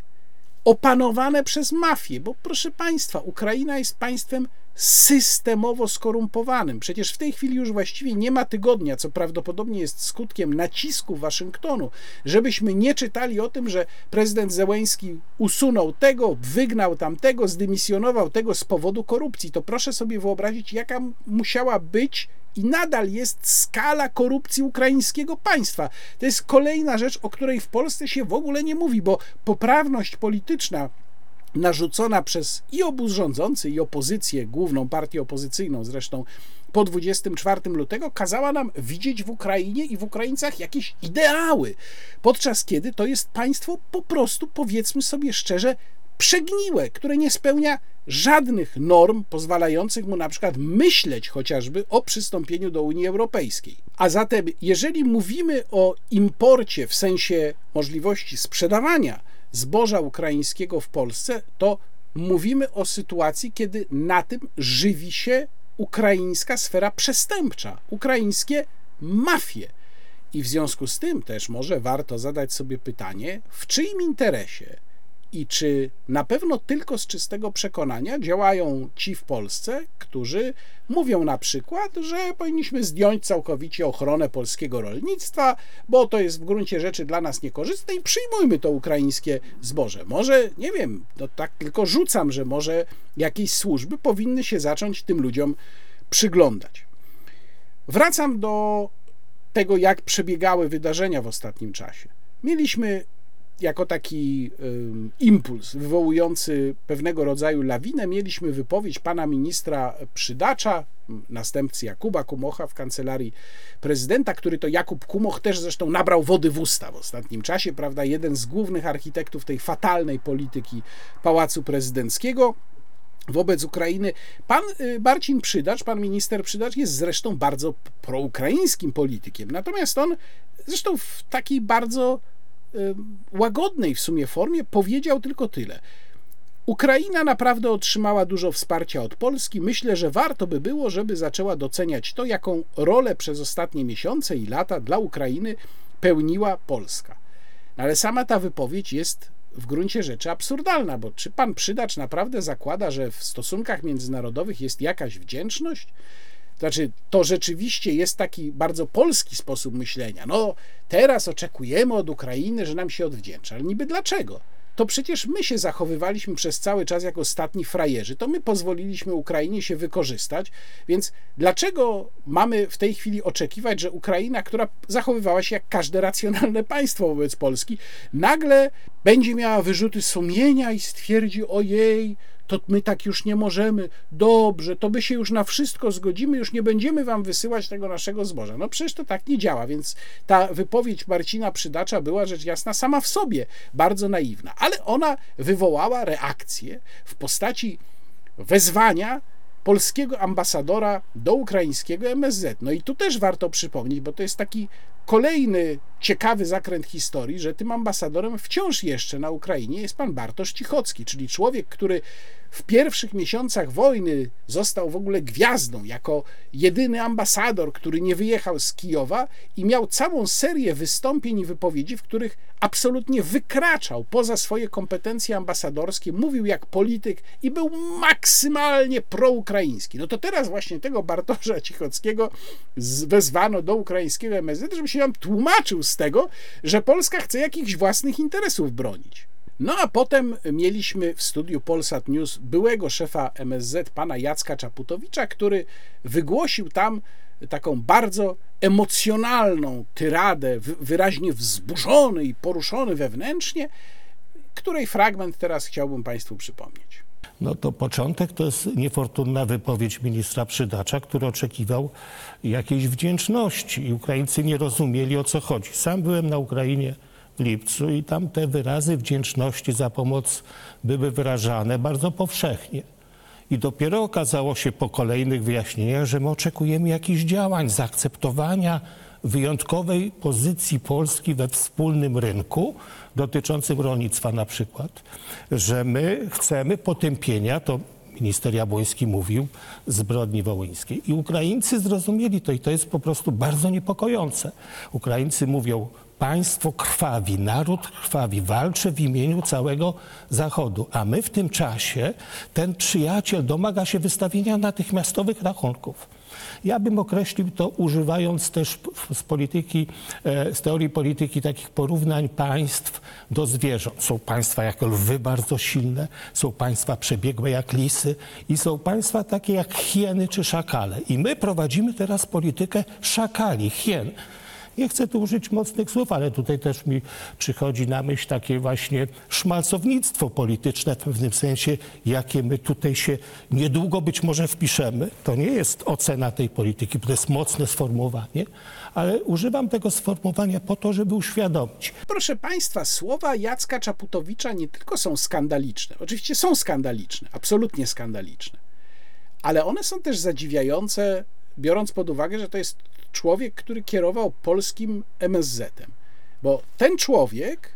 opanowane przez mafię, bo proszę Państwa, Ukraina jest państwem systemowo skorumpowanym. Przecież w tej chwili już właściwie nie ma tygodnia, co prawdopodobnie jest skutkiem nacisku Waszyngtonu, żebyśmy nie czytali o tym, że prezydent Zełęński usunął tego, wygnał tamtego, zdymisjonował tego z powodu korupcji. To proszę sobie wyobrazić, jaka musiała być i nadal jest skala korupcji ukraińskiego państwa. To jest kolejna rzecz, o której w Polsce się w ogóle nie mówi, bo poprawność polityczna narzucona przez i obóz rządzący, i opozycję, główną partię opozycyjną zresztą po 24 lutego, kazała nam widzieć w Ukrainie i w Ukraińcach jakieś ideały, podczas kiedy to jest państwo po prostu, powiedzmy sobie szczerze, przegniłe, które nie spełnia żadnych norm pozwalających mu na przykład myśleć chociażby o przystąpieniu do Unii Europejskiej. A zatem, jeżeli mówimy o imporcie w sensie możliwości sprzedawania zboża ukraińskiego w Polsce, to mówimy o sytuacji, kiedy na tym żywi się ukraińska sfera przestępcza, ukraińskie mafie. I w związku z tym też może warto zadać sobie pytanie, w czyim interesie i czy na pewno tylko z czystego przekonania działają ci w Polsce, którzy mówią na przykład, że powinniśmy zdjąć całkowicie ochronę polskiego rolnictwa, bo to jest w gruncie rzeczy dla nas niekorzystne i przyjmujmy to ukraińskie zboże. Może, nie wiem, no tak tylko rzucam, że może jakieś służby powinny się zacząć tym ludziom przyglądać. Wracam do tego, jak przebiegały wydarzenia w ostatnim czasie. Mieliśmy jako taki impuls wywołujący pewnego rodzaju lawinę, mieliśmy wypowiedź pana ministra Przydacza, następcy Jakuba Kumocha w kancelarii prezydenta, który to Jakub Kumoch też zresztą nabrał wody w usta w ostatnim czasie, prawda? Jeden z głównych architektów tej fatalnej polityki Pałacu Prezydenckiego wobec Ukrainy. Pan y, Marcin Przydacz, pan minister Przydacz jest zresztą bardzo proukraińskim politykiem. Natomiast on zresztą w takiej bardzo łagodnej w sumie formie powiedział tylko tyle. Ukraina naprawdę otrzymała dużo wsparcia od Polski. Myślę, że warto by było, żeby zaczęła doceniać to, jaką rolę przez ostatnie miesiące i lata dla Ukrainy pełniła Polska. No ale sama ta wypowiedź jest w gruncie rzeczy absurdalna, bo czy pan przydacz naprawdę zakłada, że w stosunkach międzynarodowych jest jakaś wdzięczność? Znaczy, to rzeczywiście jest taki bardzo polski sposób myślenia. No, teraz oczekujemy od Ukrainy, że nam się odwdzięczy, ale niby dlaczego? to przecież my się zachowywaliśmy przez cały czas jak ostatni frajerzy. To my pozwoliliśmy Ukrainie się wykorzystać, więc dlaczego mamy w tej chwili oczekiwać, że Ukraina, która zachowywała się jak każde racjonalne państwo wobec Polski, nagle będzie miała wyrzuty sumienia i stwierdzi: ojej, to my tak już nie możemy, dobrze, to my się już na wszystko zgodzimy, już nie będziemy wam wysyłać tego naszego zboża. No przecież to tak nie działa, więc ta wypowiedź Marcina Przydacza była rzecz jasna sama w sobie bardzo naiwna, ale ona wywołała reakcję w postaci wezwania polskiego ambasadora do ukraińskiego MSZ. No i tu też warto przypomnieć, bo to jest taki kolejny ciekawy zakręt historii, że tym ambasadorem wciąż jeszcze na Ukrainie jest pan Bartosz Cichocki, czyli człowiek, który w pierwszych miesiącach wojny został w ogóle gwiazdą, jako jedyny ambasador, który nie wyjechał z Kijowa i miał całą serię wystąpień i wypowiedzi, w których absolutnie wykraczał poza swoje kompetencje ambasadorskie, mówił jak polityk i był maksymalnie proukraiński. No to teraz właśnie tego Bartosza Cichockiego wezwano do ukraińskiego MSZ, żeby się nam tłumaczył z tego, że Polska chce jakichś własnych interesów bronić. No a potem mieliśmy w studiu Polsat News byłego szefa MSZ, pana Jacka Czaputowicza, który wygłosił tam taką bardzo emocjonalną tyradę, wyraźnie wzburzony i poruszony wewnętrznie, której fragment teraz chciałbym Państwu przypomnieć. No to początek to jest niefortunna wypowiedź ministra Przydacza, który oczekiwał jakiejś wdzięczności i Ukraińcy nie rozumieli o co chodzi. Sam byłem na Ukrainie lipcu i tam te wyrazy wdzięczności za pomoc były wyrażane bardzo powszechnie. I dopiero okazało się po kolejnych wyjaśnieniach, że my oczekujemy jakichś działań, zaakceptowania wyjątkowej pozycji Polski we wspólnym rynku dotyczącym rolnictwa na przykład, że my chcemy potępienia, to minister Jabłoński mówił, zbrodni wołyńskiej. I Ukraińcy zrozumieli to i to jest po prostu bardzo niepokojące. Ukraińcy mówią, państwo krwawi, naród krwawi, walczy w imieniu całego Zachodu, a my w tym czasie, ten przyjaciel domaga się wystawienia natychmiastowych rachunków. Ja bym określił to używając też z polityki, e, z teorii polityki takich porównań państw do zwierząt. Są państwa jak lwy bardzo silne, są państwa przebiegłe jak lisy i są państwa takie jak hieny czy szakale. I my prowadzimy teraz politykę szakali, hien. Nie chcę tu użyć mocnych słów, ale tutaj też mi przychodzi na myśl takie właśnie szmalcownictwo polityczne w pewnym sensie, jakie my tutaj się niedługo być może wpiszemy. To nie jest ocena tej polityki, to jest mocne sformułowanie, ale używam tego sformułowania po to, żeby uświadomić. Proszę Państwa, słowa Jacka Czaputowicza nie tylko są skandaliczne, oczywiście są skandaliczne, absolutnie skandaliczne, ale one są też zadziwiające, biorąc pod uwagę, że to jest człowiek, który kierował polskim MSZ-em. Bo ten człowiek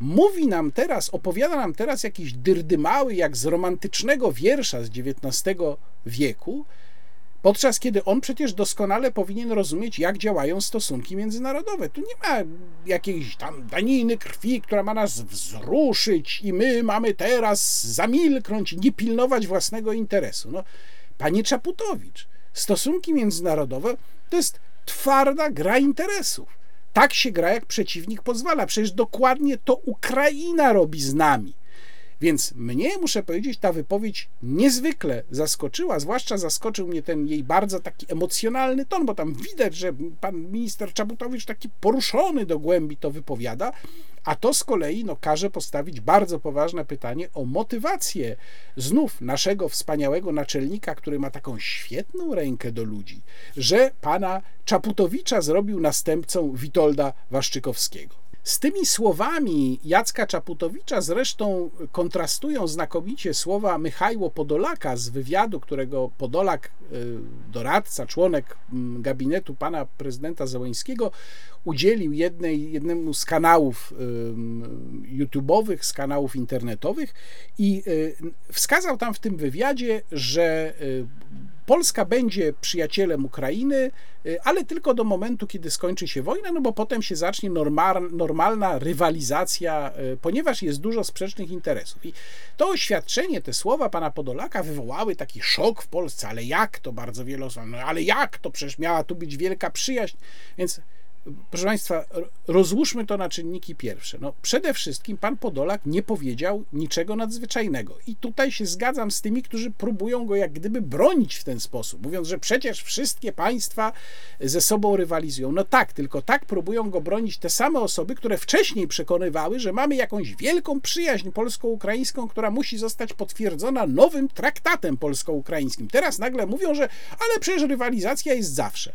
mówi nam teraz, opowiada nam teraz jakiś dyrdymały, jak z romantycznego wiersza z XIX wieku, podczas kiedy on przecież doskonale powinien rozumieć, jak działają stosunki międzynarodowe. Tu nie ma jakiejś tam daniny krwi, która ma nas wzruszyć i my mamy teraz zamilknąć nie pilnować własnego interesu. No, panie Czaputowicz, stosunki międzynarodowe to jest twarda gra interesów. Tak się gra, jak przeciwnik pozwala. Przecież dokładnie to Ukraina robi z nami. Więc mnie, muszę powiedzieć, ta wypowiedź niezwykle zaskoczyła, zwłaszcza zaskoczył mnie ten jej bardzo taki emocjonalny ton, bo tam widać, że pan minister Czabutowicz taki poruszony do głębi to wypowiada, a to z kolei no, każe postawić bardzo poważne pytanie o motywację znów naszego wspaniałego naczelnika, który ma taką świetną rękę do ludzi, że pana Czaputowicza zrobił następcą Witolda Waszczykowskiego. Z tymi słowami Jacka Czaputowicza zresztą kontrastują znakomicie słowa Michajło Podolaka z wywiadu, którego Podolak, y, doradca, członek mm, gabinetu pana prezydenta Załońskiego, udzielił jednej, jednemu z kanałów YouTube'owych, z kanałów internetowych i y, wskazał tam w tym wywiadzie, że y, Polska będzie przyjacielem Ukrainy, y, ale tylko do momentu, kiedy skończy się wojna, no bo potem się zacznie normal, normalna rywalizacja, ponieważ jest dużo sprzecznych interesów. I to oświadczenie, te słowa pana Podolaka wywołały taki szok w Polsce, ale jak to bardzo wiele osób, no ale jak to? Przecież miała tu być wielka przyjaźń, więc proszę Państwa, rozłóżmy to na czynniki pierwsze. No, przede wszystkim pan Podolak nie powiedział niczego nadzwyczajnego. I tutaj się zgadzam z tymi, którzy próbują go jak gdyby bronić w ten sposób, mówiąc, że przecież wszystkie państwa ze sobą rywalizują. No tak, tylko tak próbują go bronić te same osoby, które wcześniej przekonywały, że mamy jakąś wielką przyjaźń polsko-ukraińską, która musi zostać potwierdzona nowym traktatem polsko-ukraińskim. Teraz nagle mówią, że ale przecież rywalizacja jest zawsze.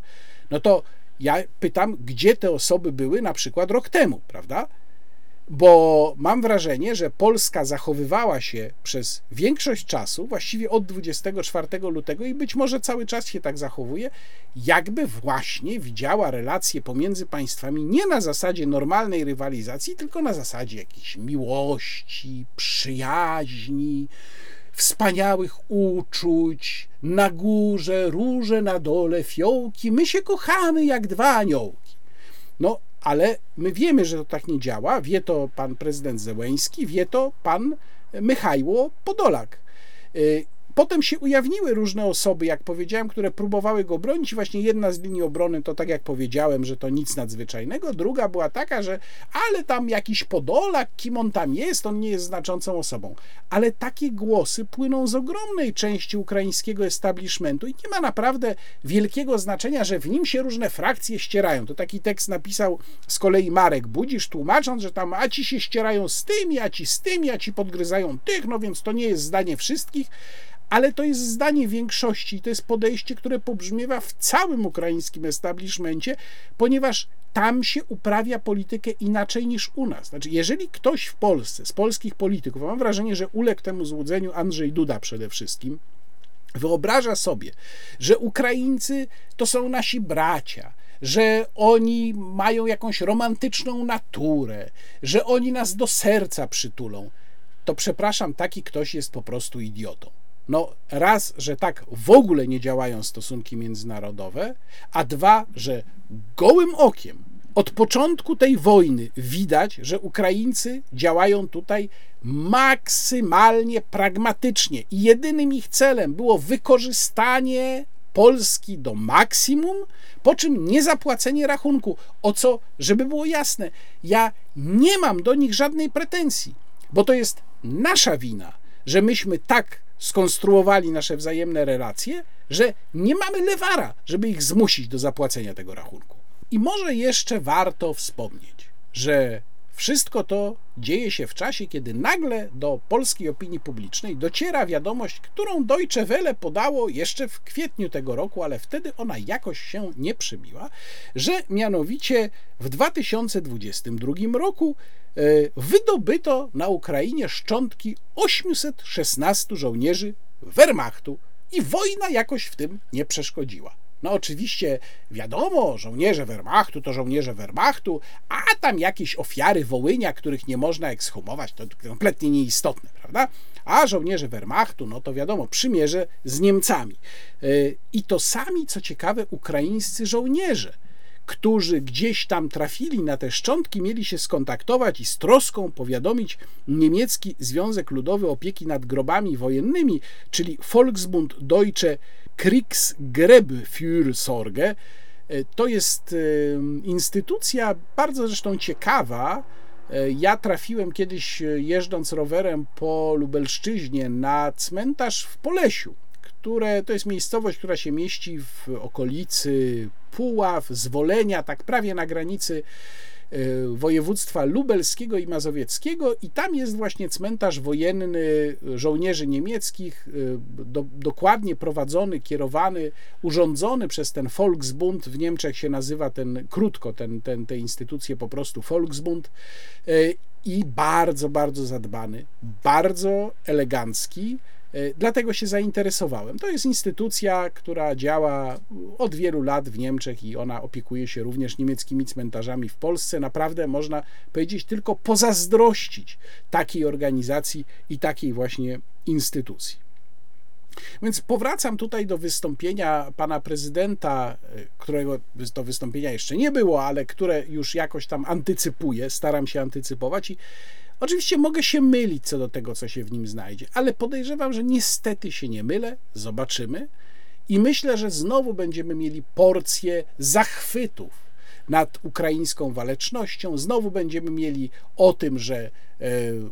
No to ja pytam, gdzie te osoby były na przykład rok temu, prawda? Bo mam wrażenie, że Polska zachowywała się przez większość czasu, właściwie od 24 lutego i być może cały czas się tak zachowuje, jakby właśnie widziała relacje pomiędzy państwami nie na zasadzie normalnej rywalizacji, tylko na zasadzie jakiejś miłości, przyjaźni, wspaniałych uczuć, na górze róże, na dole fiołki, my się kochamy jak dwa aniołki. No, ale my wiemy, że to tak nie działa, wie to pan prezydent Zełęński, wie to pan Michajło Podolak. Potem się ujawniły różne osoby, jak powiedziałem, które próbowały go bronić. Właśnie jedna z linii obrony to tak jak powiedziałem, że to nic nadzwyczajnego. Druga była taka, że ale tam jakiś Podolak, kim on tam jest, on nie jest znaczącą osobą. Ale takie głosy płyną z ogromnej części ukraińskiego establishmentu i nie ma naprawdę wielkiego znaczenia, że w nim się różne frakcje ścierają. To taki tekst napisał z kolei Marek Budzisz, tłumacząc, że tam a ci się ścierają z tymi, a ci z tymi, a ci podgryzają tych, no więc to nie jest zdanie wszystkich ale to jest zdanie większości, to jest podejście, które pobrzmiewa w całym ukraińskim establishmencie, ponieważ tam się uprawia politykę inaczej niż u nas. Znaczy, jeżeli ktoś w Polsce, z polskich polityków, mam wrażenie, że uległ temu złudzeniu Andrzej Duda przede wszystkim, wyobraża sobie, że Ukraińcy to są nasi bracia, że oni mają jakąś romantyczną naturę, że oni nas do serca przytulą, to przepraszam, taki ktoś jest po prostu idiotą. No, raz, że tak w ogóle nie działają stosunki międzynarodowe, a dwa, że gołym okiem od początku tej wojny widać, że Ukraińcy działają tutaj maksymalnie pragmatycznie i jedynym ich celem było wykorzystanie Polski do maksimum, po czym niezapłacenie rachunku. O co, żeby było jasne, ja nie mam do nich żadnej pretensji, bo to jest nasza wina, że myśmy tak skonstruowali nasze wzajemne relacje, że nie mamy lewara, żeby ich zmusić do zapłacenia tego rachunku. I może jeszcze warto wspomnieć, że wszystko to dzieje się w czasie, kiedy nagle do polskiej opinii publicznej dociera wiadomość, którą Deutsche Welle podało jeszcze w kwietniu tego roku, ale wtedy ona jakoś się nie przybiła, że mianowicie w 2022 roku e, wydobyto na Ukrainie szczątki 816 żołnierzy Wehrmachtu i wojna jakoś w tym nie przeszkodziła. No oczywiście wiadomo, żołnierze Wehrmachtu to żołnierze Wehrmachtu, a tam jakieś ofiary Wołynia, których nie można ekshumować, to kompletnie nieistotne, prawda? A żołnierze Wehrmachtu, no to wiadomo, przymierze z Niemcami. E, I to sami, co ciekawe, ukraińscy żołnierze którzy gdzieś tam trafili na te szczątki, mieli się skontaktować i z troską powiadomić niemiecki Związek Ludowy Opieki nad Grobami Wojennymi, czyli Volksbund Deutsche Kriegsgräbfürsorge. E, to jest e, instytucja bardzo zresztą ciekawa. E, ja trafiłem kiedyś jeżdżąc rowerem po Lubelszczyźnie na cmentarz w Polesiu, które to jest miejscowość, która się mieści w okolicy Puław, Zwolenia, tak prawie na granicy województwa lubelskiego i mazowieckiego i tam jest właśnie cmentarz wojenny żołnierzy niemieckich, y, do, dokładnie prowadzony, kierowany, urządzony przez ten Volksbund, w Niemczech się nazywa ten, krótko ten, ten, te instytucje po prostu Volksbund. Y, i bardzo, bardzo zadbany, bardzo elegancki, E, dlatego się zainteresowałem. To jest instytucja, która działa od wielu lat w Niemczech i ona opiekuje się również niemieckimi cmentarzami w Polsce. Naprawdę można powiedzieć tylko pozazdrościć takiej organizacji i takiej właśnie instytucji. Więc powracam tutaj do wystąpienia pana prezydenta, e, którego to wystąpienia jeszcze nie było, ale które już jakoś tam antycypuję, staram się antycypować i Oczywiście mogę się mylić co do tego, co się w nim znajdzie, ale podejrzewam, że niestety się nie mylę. Zobaczymy. I myślę, że znowu będziemy mieli porcję zachwytów nad ukraińską walecznością, znowu będziemy mieli o tym, że e,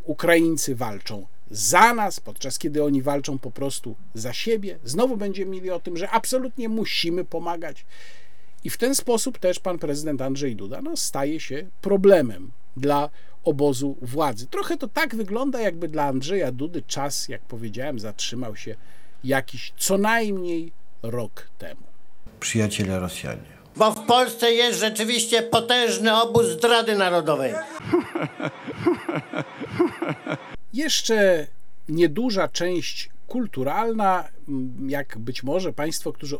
Ukraińcy walczą za nas, podczas kiedy oni walczą po prostu za siebie. Znowu będziemy mieli o tym, że absolutnie musimy pomagać. I w ten sposób też pan prezydent Andrzej Duda no, staje się problemem dla obozu władzy. Trochę to tak wygląda, jakby dla Andrzeja Dudy czas, jak powiedziałem, zatrzymał się jakiś co najmniej rok temu. Przyjaciele Rosjanie. Bo w Polsce jest rzeczywiście potężny obóz zdrady narodowej. Jeszcze nieduża część kulturalna, jak być może Państwo, którzy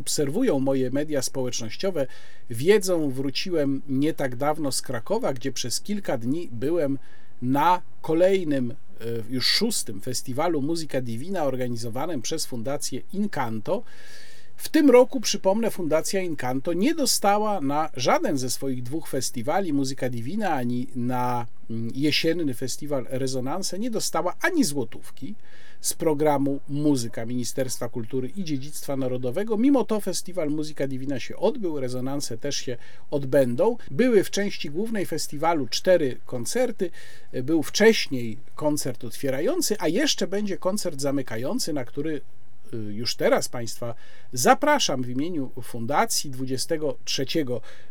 obserwują moje media społecznościowe, wiedzą, wróciłem nie tak dawno z Krakowa, gdzie przez kilka dni byłem na kolejnym, e, już szóstym festiwalu Muzyka Divina organizowanym przez Fundację Incanto. W tym roku, przypomnę, Fundacja Incanto nie dostała na żaden ze swoich dwóch festiwali Muzyka Divina, ani na jesienny festiwal Rezonanse, nie dostała ani złotówki z programu Muzyka Ministerstwa Kultury i Dziedzictwa Narodowego. Mimo to festiwal Muzyka Divina się odbył, rezonanse też się odbędą. Były w części głównej festiwalu cztery koncerty. Był wcześniej koncert otwierający, a jeszcze będzie koncert zamykający, na który już teraz Państwa zapraszam w imieniu Fundacji 23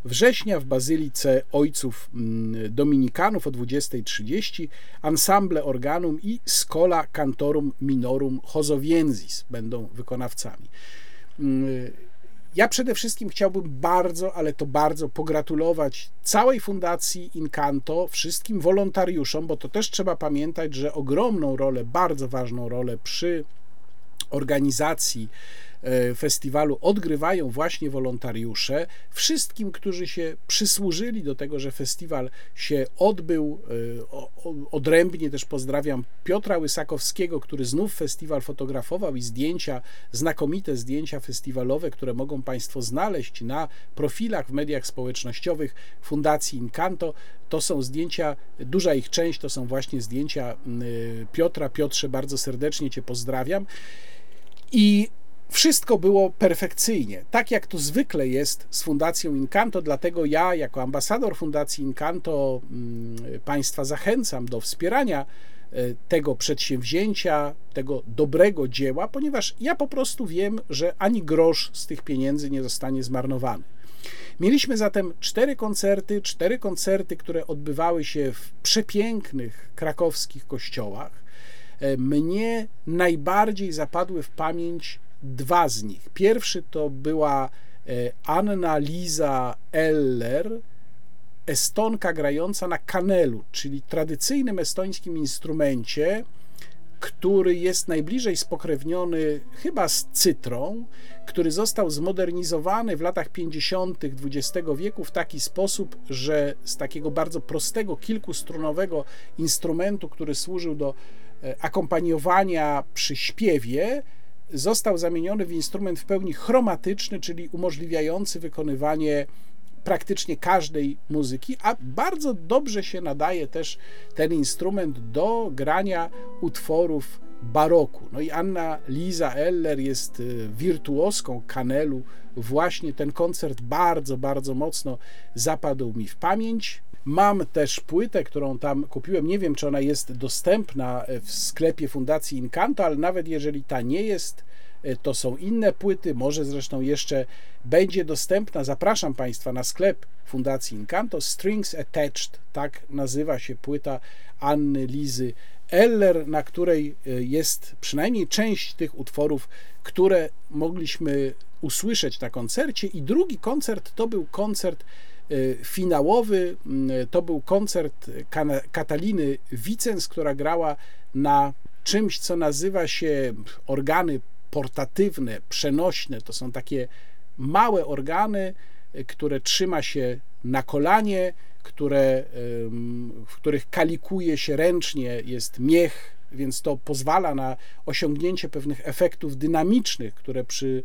września w Bazylice Ojców mm, Dominikanów o 20.30 Ensemble Organum i Scola Cantorum Minorum Hozowienzis będą wykonawcami. Mm, ja przede wszystkim chciałbym bardzo, ale to bardzo pogratulować całej Fundacji Incanto, wszystkim wolontariuszom, bo to też trzeba pamiętać, że ogromną rolę, bardzo ważną rolę przy organizacji e, festiwalu odgrywają właśnie wolontariusze. Wszystkim, którzy się przysłużyli do tego, że festiwal się odbył, e, odrębnie też pozdrawiam Piotra Łysakowskiego, który znów festiwal fotografował i zdjęcia, znakomite zdjęcia festiwalowe, które mogą Państwo znaleźć na profilach w mediach społecznościowych Fundacji Incanto. To są zdjęcia, duża ich część to są właśnie zdjęcia e, Piotra. Piotrze, bardzo serdecznie Cię pozdrawiam. I wszystko było perfekcyjnie, tak jak to zwykle jest z Fundacją Incanto, dlatego ja, jako ambasador Fundacji Incanto, mm, Państwa zachęcam do wspierania e, tego przedsięwzięcia, tego dobrego dzieła, ponieważ ja po prostu wiem, że ani grosz z tych pieniędzy nie zostanie zmarnowany. Mieliśmy zatem cztery koncerty, cztery koncerty, które odbywały się w przepięknych krakowskich kościołach. E, mnie najbardziej zapadły w pamięć dwa z nich. Pierwszy to była e, Anna Liza Eller, estonka grająca na kanelu, czyli tradycyjnym estońskim instrumencie, który jest najbliżej spokrewniony chyba z cytrą, który został zmodernizowany w latach 50. XX wieku w taki sposób, że z takiego bardzo prostego, kilkustrunowego instrumentu, który służył do akompaniowania przy śpiewie został zamieniony w instrument w pełni chromatyczny, czyli umożliwiający wykonywanie praktycznie każdej muzyki, a bardzo dobrze się nadaje też ten instrument do grania utworów baroku. No i Anna Liza Eller jest e, wirtuoską kanelu. Właśnie ten koncert bardzo, bardzo mocno zapadł mi w pamięć. Mam też płytę, którą tam kupiłem. Nie wiem, czy ona jest dostępna w sklepie Fundacji Incanto, ale nawet jeżeli ta nie jest, e, to są inne płyty. Może zresztą jeszcze będzie dostępna. Zapraszam Państwa na sklep Fundacji Incanto. Strings Attached, tak nazywa się płyta Anny Lizy Eller, na której e, jest przynajmniej część tych utworów, które mogliśmy usłyszeć na koncercie. I drugi koncert to był koncert finałowy y, to był koncert Kataliny Wicens, która grała na czymś, co nazywa się organy portatywne, przenośne. To są takie małe organy, y, które trzyma się na kolanie, które, w których kalikuje się ręcznie, jest miech więc to pozwala na osiągnięcie pewnych efektów dynamicznych, które przy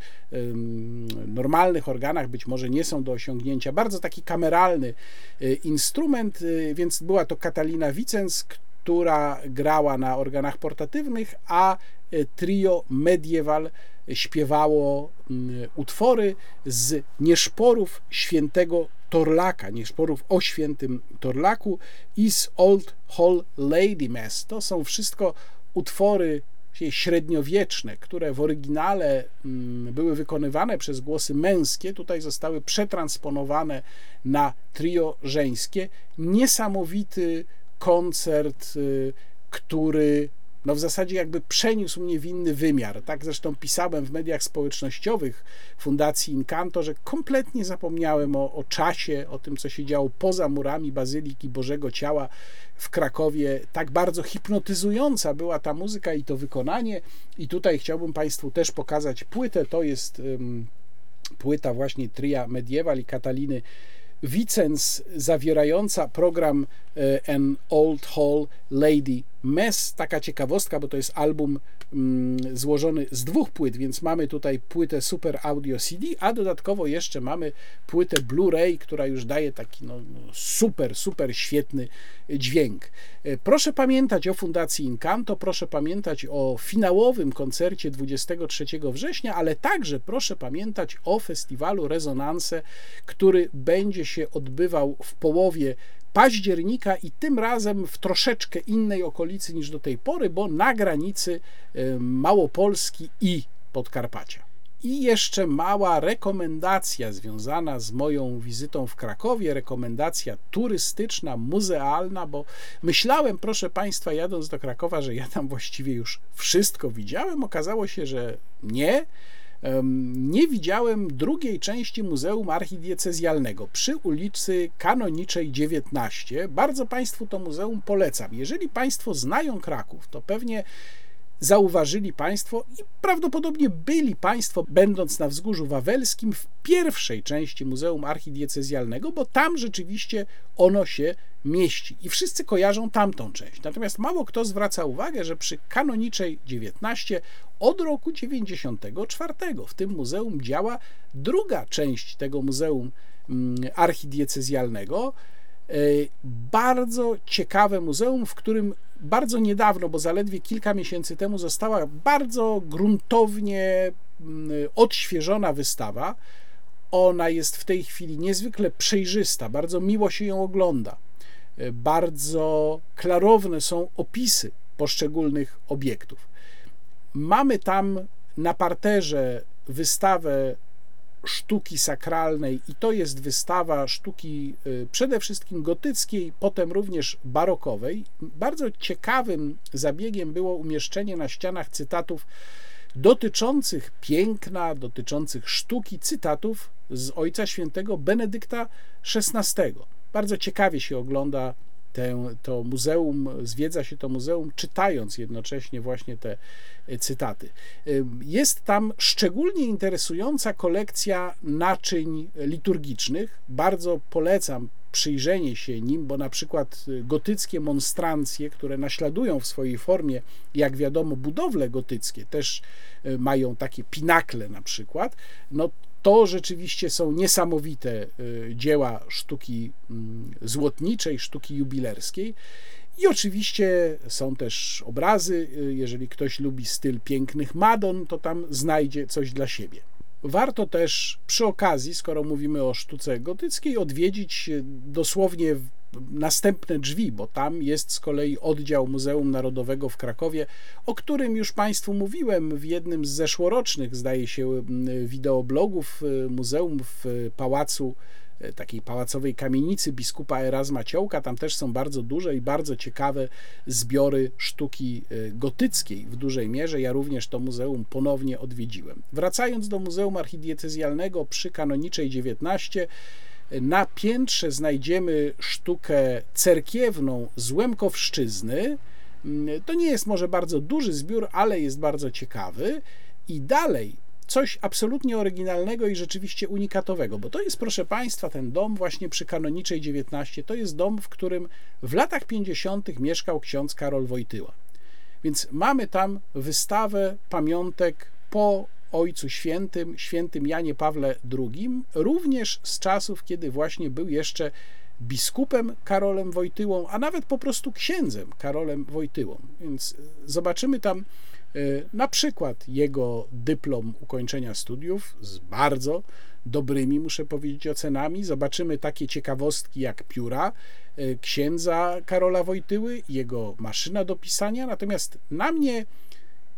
normalnych organach być może nie są do osiągnięcia. Bardzo taki kameralny y, instrument, y, więc była to Katalina Wicens, która grała na organach portatywnych, a y, trio Medieval śpiewało mm, utwory z nieszporów świętego Torlaka, nieszporów o świętym Torlaku i z Old Hall Lady Mass. To są wszystko utwory średniowieczne, które w oryginale mm, były wykonywane przez głosy męskie, tutaj zostały przetransponowane na trio żeńskie. Niesamowity koncert, y, który no w zasadzie jakby przeniósł mnie w inny wymiar. Tak zresztą pisałem w mediach społecznościowych Fundacji Incanto, że kompletnie zapomniałem o, o czasie, o tym, co się działo poza murami Bazyliki Bożego Ciała w Krakowie. Tak bardzo hipnotyzująca była ta muzyka i to wykonanie. I tutaj chciałbym Państwu też pokazać płytę. To jest um, płyta właśnie Tria Medieval i Kataliny Vicens zawierająca program e, An Old Hall Lady Mess. Taka ciekawostka, bo to jest album mm, złożony z dwóch płyt, więc mamy tutaj płytę Super Audio CD, a dodatkowo jeszcze mamy płytę Blu-ray, która już daje taki no, no super, super świetny dźwięk. E, proszę pamiętać o Fundacji Incanto, proszę pamiętać o finałowym koncercie 23 września, ale także proszę pamiętać o festiwalu Rezonanse, który będzie się odbywał w połowie października i tym razem w troszeczkę innej okolicy niż do tej pory, bo na granicy Małopolski i Podkarpacia. I jeszcze mała rekomendacja związana z moją wizytą w Krakowie, rekomendacja turystyczna, muzealna, bo myślałem, proszę Państwa, jadąc do Krakowa, że ja tam właściwie już wszystko widziałem. Okazało się, że nie nie widziałem drugiej części Muzeum Archidiecezjalnego przy ulicy Kanoniczej 19. Bardzo Państwu to muzeum polecam. Jeżeli Państwo znają Kraków, to pewnie zauważyli Państwo i prawdopodobnie byli Państwo, będąc na Wzgórzu Wawelskim, w pierwszej części Muzeum Archidiecezjalnego, bo tam rzeczywiście ono się mieści i wszyscy kojarzą tamtą część. Natomiast mało kto zwraca uwagę, że przy kanoniczej 19 od roku 94 w tym muzeum działa druga część tego Muzeum mm, Archidiecezjalnego, bardzo ciekawe muzeum, w którym bardzo niedawno, bo zaledwie kilka miesięcy temu została bardzo gruntownie mm, odświeżona wystawa. Ona jest w tej chwili niezwykle przejrzysta, bardzo miło się ją ogląda. E, bardzo klarowne są opisy poszczególnych obiektów. Mamy tam na parterze wystawę sztuki sakralnej i to jest wystawa sztuki y, przede wszystkim gotyckiej, potem również barokowej. Bardzo ciekawym zabiegiem było umieszczenie na ścianach cytatów dotyczących piękna, dotyczących sztuki, cytatów z Ojca Świętego Benedykta XVI. Bardzo ciekawie się ogląda tę, to muzeum, zwiedza się to muzeum, czytając jednocześnie właśnie te e, cytaty. E, jest tam szczególnie interesująca kolekcja naczyń liturgicznych. Bardzo polecam przyjrzenie się nim, bo na przykład gotyckie monstrancje, które naśladują w swojej formie, jak wiadomo, budowle gotyckie, też e, mają takie pinakle na przykład, no to rzeczywiście są niesamowite y, dzieła sztuki mm, złotniczej, sztuki jubilerskiej. I oczywiście są też obrazy. Y, jeżeli ktoś lubi styl pięknych Madon, to tam znajdzie coś dla siebie. Warto też przy okazji, skoro mówimy o sztuce gotyckiej, odwiedzić y, dosłownie następne drzwi, bo tam jest z kolei oddział Muzeum Narodowego w Krakowie, o którym już Państwu mówiłem w jednym z zeszłorocznych, zdaje się, wideoblogów y, muzeum w pałacu y, takiej pałacowej kamienicy biskupa Erasma Ciołka. Tam też są bardzo duże i bardzo ciekawe zbiory sztuki y, gotyckiej w dużej mierze. Ja również to muzeum ponownie odwiedziłem. Wracając do Muzeum Archidiecezjalnego przy Kanoniczej 19, na piętrze znajdziemy sztukę cerkiewną z Łemkowszczyzny. To nie jest może bardzo duży zbiór, ale jest bardzo ciekawy. I dalej coś absolutnie oryginalnego i rzeczywiście unikatowego, bo to jest, proszę Państwa, ten dom właśnie przy Kanoniczej 19, to jest dom, w którym w latach 50. mieszkał ksiądz Karol Wojtyła. Więc mamy tam wystawę pamiątek po Ojcu Świętym, świętym Janie Pawle II, również z czasów, kiedy właśnie był jeszcze biskupem Karolem Wojtyłą, a nawet po prostu księdzem Karolem Wojtyłą. Więc zobaczymy tam Na przykład jego dyplom ukończenia studiów z bardzo dobrymi, muszę powiedzieć, ocenami. Zobaczymy takie ciekawostki jak pióra księdza Karola Wojtyły, jego maszyna do pisania. Natomiast na mnie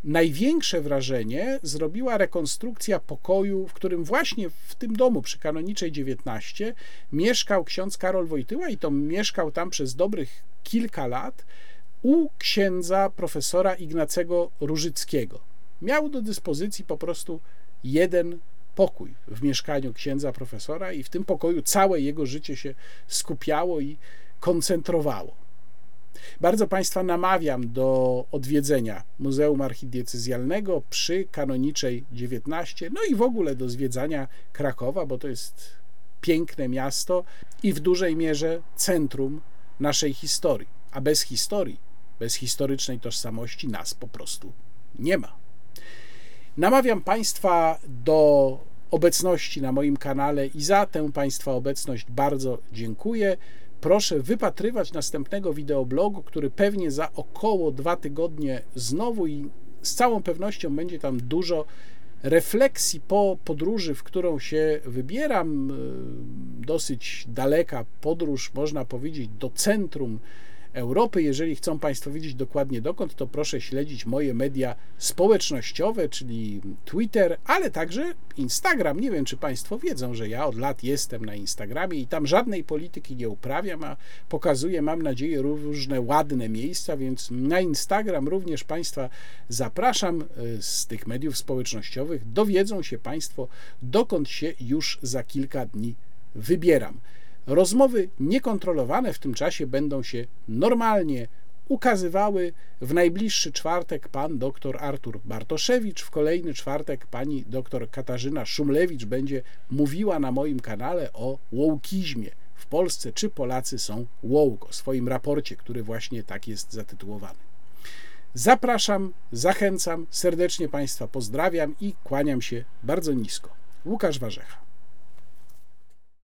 największe wrażenie zrobiła rekonstrukcja pokoju, w którym właśnie w tym domu przy Kanoniczej 19 mieszkał ksiądz Karol Wojtyła i to mieszkał tam przez dobrych kilka lat u księdza profesora Ignacego Różyckiego. Miał do dyspozycji po prostu jeden pokój w mieszkaniu księdza profesora i w tym pokoju całe jego życie się skupiało i koncentrowało. Bardzo Państwa namawiam do odwiedzenia Muzeum Archidiecezjalnego przy Kanoniczej 19, no i w ogóle do zwiedzania Krakowa, bo to jest piękne miasto i w dużej mierze centrum naszej historii. A bez historii, bez historycznej tożsamości nas po prostu nie ma. Namawiam Państwa do obecności na moim kanale i za tę Państwa obecność bardzo dziękuję proszę wypatrywać następnego wideoblogu, który pewnie za około dwa tygodnie znowu i z całą pewnością będzie tam dużo refleksji po podróży, w którą się wybieram. Dosyć daleka podróż, można powiedzieć, do centrum Europy. Jeżeli chcą Państwo wiedzieć dokładnie dokąd, to proszę śledzić moje media społecznościowe, czyli Twitter, ale także Instagram. Nie wiem, czy Państwo wiedzą, że ja od lat jestem na Instagramie i tam żadnej polityki nie uprawiam, a pokazuję, mam nadzieję, różne ładne miejsca, więc na Instagram również Państwa zapraszam z tych mediów społecznościowych. Dowiedzą się Państwo, dokąd się już za kilka dni wybieram. Rozmowy niekontrolowane w tym czasie będą się normalnie ukazywały. W najbliższy czwartek pan dr Artur Bartoszewicz, w kolejny czwartek pani dr Katarzyna Szumlewicz będzie mówiła na moim kanale o łowkizmie w Polsce, czy Polacy są wołk, o swoim raporcie, który właśnie tak jest zatytułowany. Zapraszam, zachęcam, serdecznie Państwa pozdrawiam i kłaniam się bardzo nisko. Łukasz Warzecha.